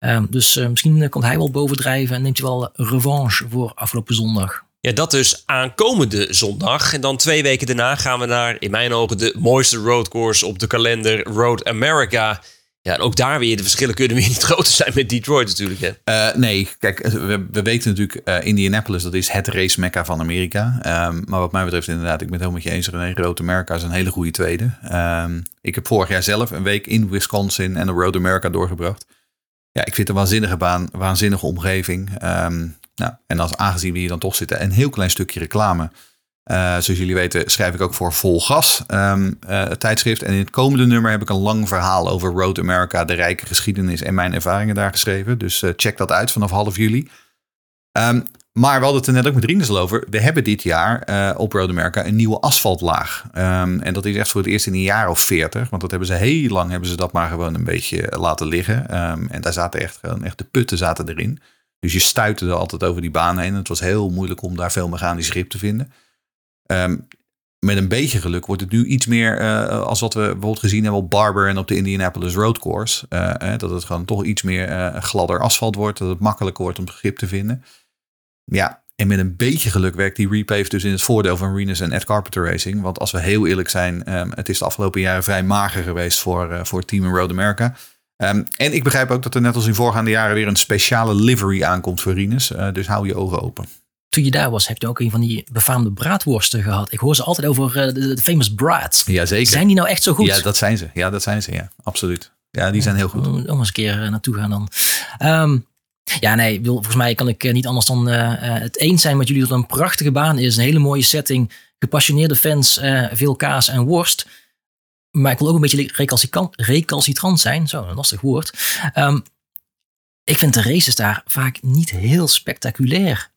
Uh, dus uh, misschien komt hij wel bovendrijven en neemt hij wel revanche voor afgelopen zondag. Ja, dat dus aankomende zondag. En dan twee weken daarna gaan we naar, in mijn ogen, de mooiste roadcourse op de kalender, Road America. Ja, en ook daar weer, de verschillen kunnen weer niet (laughs) groter zijn met Detroit natuurlijk. Hè? Uh, nee, kijk, we, we weten natuurlijk, uh, Indianapolis, dat is het race mecca van Amerika. Um, maar wat mij betreft inderdaad, ik ben het helemaal met je eens, René, Road America is een hele goede tweede. Um, ik heb vorig jaar zelf een week in Wisconsin en de Road America doorgebracht. Ja, ik vind het een waanzinnige baan, waanzinnige omgeving. Um, nou, en als aangezien we hier dan toch zitten, een heel klein stukje reclame... Uh, zoals jullie weten schrijf ik ook voor Vol Gas, um, uh, tijdschrift. En in het komende nummer heb ik een lang verhaal over Road America, de rijke geschiedenis en mijn ervaringen daar geschreven. Dus uh, check dat uit vanaf half juli. Um, maar we hadden het er net ook met Rinus over. We hebben dit jaar eh, op Road America een nieuwe asfaltlaag. Ehm, en dat is echt voor het eerst in een jaar of veertig. Want dat hebben ze heel lang hebben ze dat maar gewoon een beetje laten liggen. Ehm, en daar zaten echt, echt de putten zaten erin. Dus je stuitte er altijd over die baan heen. Het was heel moeilijk om daar veel mechanisch grip te vinden. Ehm, met een beetje geluk wordt het nu iets meer uh, als wat we bijvoorbeeld gezien hebben op Barber en op de Indianapolis Road Course. Uh, dat het gewoon toch iets meer uh, gladder asfalt wordt. Dat het makkelijker wordt om grip te vinden. Ja, en met een beetje geluk werkt die repave dus in het voordeel van Renus en Ed Carpenter Racing. Want als we heel eerlijk zijn, um, het is de afgelopen jaren vrij mager geweest voor, voor team Road America. Um, en ik begrijp ook dat er net als in voorgaande jaren weer een speciale livery aankomt voor Rinus. dus hou je ogen open toen je daar was, heb je ook een van die befaamde braadworsten gehad. Ik hoor ze altijd over uh, de, de, famous brats. Jazeker. Zijn die nou echt zo goed? Ja, dat zijn ze. Ja, dat zijn ze. Ja, absoluut. Ja, die zijn heel goed. Om eens een keer uh, naartoe gaan dan. Um, ja, nee, volgens mij kan ik uh, niet anders dan het eens zijn met jullie dat het een prachtige baan is. Een hele mooie setting. Gepassioneerde fans, veel kaas en worst. Maar ik wil ook een beetje recalcitrant, recalcitrant zijn. Zo, een lastig woord. Um, ik vind de races daar vaak niet heel spectaculair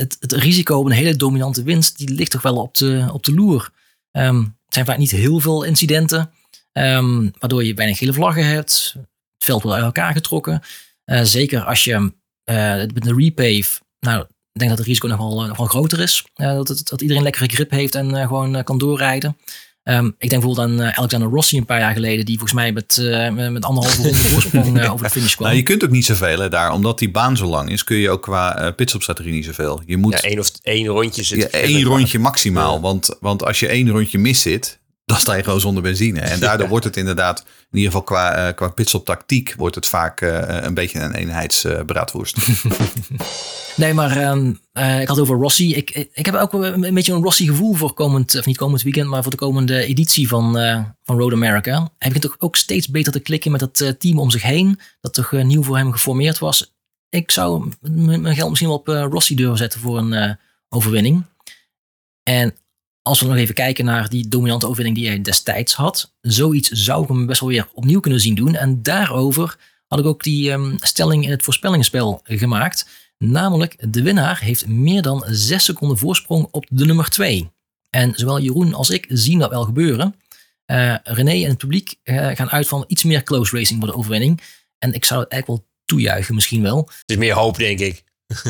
het, het, risico op een hele dominante winst, die ligt toch wel op de, op de loer. Um, het zijn vaak niet heel veel incidenten, um, waardoor je weinig gele vlaggen hebt. Het veld wordt uit elkaar getrokken. Uh, zeker als je uh, met een repave, nou, ik denk dat het risico nog wel, nog wel groter is. Dat, het, dat iedereen lekkere grip heeft en gewoon kan doorrijden. Um, ik denk bijvoorbeeld aan uh, Alexander Rossi een paar jaar geleden, die volgens mij met, uh, met anderhalve ronde voorsprong uh, over de finish kwam. Nou, je kunt ook niet zoveel hè, daar, omdat die baan zo lang is, kun je ook qua pitstopstrategie niet zoveel. Je moet ja, één of één rondje zit. Ja, één rondje maximaal, ja. want, want als je één rondje mis zit, dan sta je gewoon zonder benzine. En (laughs) daardoor wordt het inderdaad, in ieder geval qua, uh, qua pitstop tactiek, wordt het vaak uh, een beetje een eenheidsbraadworst. (laughs) nee, maar um, uh, ik had over Rossi. Ik, ik heb ook een, een beetje een Rossi gevoel voor komend, of niet komend weekend, maar voor de komende editie van, van Road America. Hij begint toch ook steeds beter te klikken met het team om zich heen, dat toch nieuw voor hem geformeerd was. Ik zou mijn geld misschien wel op Rossi durven zetten voor een overwinning. En als we nog even kijken naar die dominante overwinning die hij destijds had, zoiets zou ik hem best wel weer opnieuw kunnen zien doen. En daarover had ik ook die um, stelling in het voorspellingsspel gemaakt. Namelijk, de winnaar heeft meer dan 6 seconden voorsprong op de nummer 2. En zowel Jeroen als ik zien dat wel gebeuren. Uh, René en het publiek uh, gaan uit van iets meer close racing voor de overwinning. En ik zou het eigenlijk wel toejuichen misschien wel. Het is meer hoop, denk ik.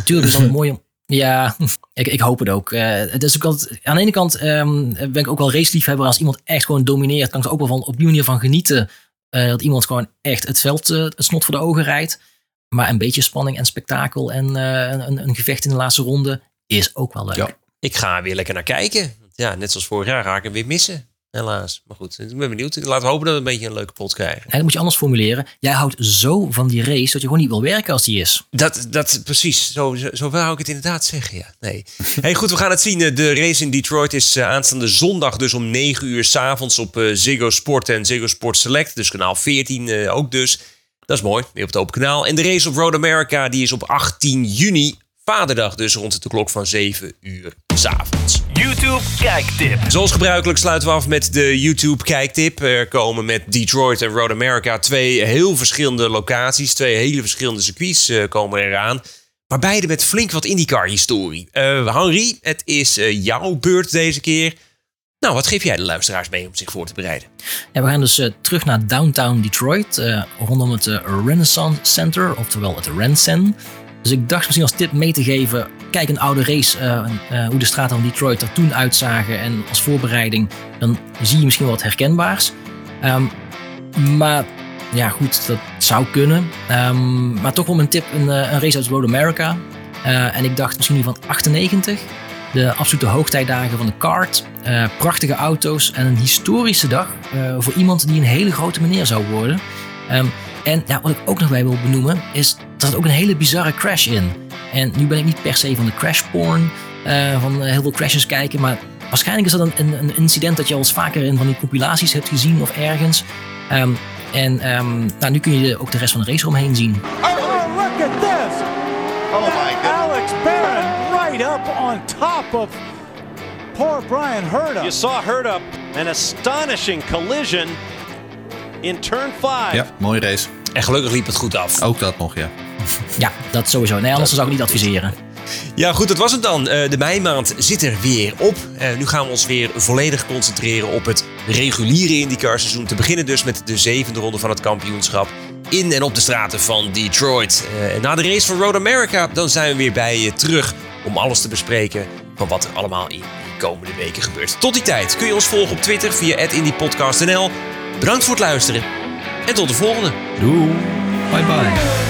Tuurlijk is het mooi om ja, ik, ik hoop het ook. Het is ook aan de ene kant um, ben ik ook wel raceliefhebber. Als iemand echt gewoon domineert, kan ik er ook wel van, op die manier van genieten. Uh, dat iemand gewoon echt het veld, uh, het snot voor de ogen rijdt. Maar een beetje spanning en spektakel en een, een, gevecht in de laatste ronde is ook wel leuk. Ik ga weer lekker naar kijken. Ja, net zoals vorig jaar ga ik hem weer missen. Helaas. Maar goed, ik ben benieuwd. Laten we hopen dat we een beetje een leuke pot krijgen. En dat moet je anders formuleren. Jij houdt zo van die race dat je gewoon niet wil werken als die is. Dat, dat precies. Zo, zo, zo wou ik het inderdaad zeggen. Ja, nee. (laughs) hey, goed, we gaan het zien. De race in Detroit is uh, aanstaande zondag, dus om 9 uur s'avonds op uh, Ziggo Sport en Ziggo Sport Select. Dus kanaal 14 uh, ook dus. Dat is mooi. Weer op het open kanaal. En de race op Road America die is op 18 juni. Vaderdag dus rond de klok van 7 uur s'avonds. YouTube kijktip. Zoals gebruikelijk sluiten we af met de YouTube kijktip. Er komen met Detroit en Road America twee heel verschillende locaties. Twee hele verschillende circuits uh, komen eraan. Maar beide met flink wat IndyCar-historie. Uh, Henry, het is uh, jouw beurt deze keer. Nou, wat geef jij de luisteraars mee om zich voor te bereiden? Ja, we gaan dus uh, terug naar downtown Detroit. Uh, rondom het uh, Renaissance Center, oftewel het RenCen. Dus ik dacht misschien als tip mee te geven. Kijk een oude race, uh, uh, hoe de straten van Detroit er toen uitzagen. En als voorbereiding, dan zie je misschien wat herkenbaars. Um, maar ja, goed, dat zou kunnen. Um, maar toch wel een tip, een, een race uit Road America. En ik dacht misschien nu van 98. De absolute hoogtijdagen van de kart. prachtige auto's en een historische dag voor iemand die een hele grote meneer zou worden. Um, en wat ik ook nog bij wil benoemen, is er zat ook een hele bizarre crash in. En nu ben ik niet per se van de crash porn, uh, van heel veel crashes kijken, maar waarschijnlijk is dat een, een, een, incident dat je al eens vaker in van die compilaties hebt gezien of ergens. Um, en um, nou, nu kun je ook de rest van de race omheen zien. Oh, look at this! Oh my god. Alex Barron right up on top of poor Brian Herdup. You saw Herdup, an astonishing collision in turn 5. Ja, mooie race. En gelukkig liep het goed af. Ook dat nog, ja. Ja, dat sowieso. Nee, anders zou ik niet adviseren. Ja, goed, dat was het dan. Eh, de meimaand zit er weer op. Eh, nu gaan we ons weer volledig concentreren op het reguliere IndyCar-seizoen. Te beginnen dus met de zevende ronde van het kampioenschap in en op de straten van Detroit. Uh, na de race van Road America, dan zijn we weer bij je terug om alles te bespreken van wat er allemaal in de komende weken gebeurt. Tot die tijd kun je ons volgen op Twitter via @indypodcastnl. Bedankt voor het luisteren en tot de volgende. Doei. Bye bye.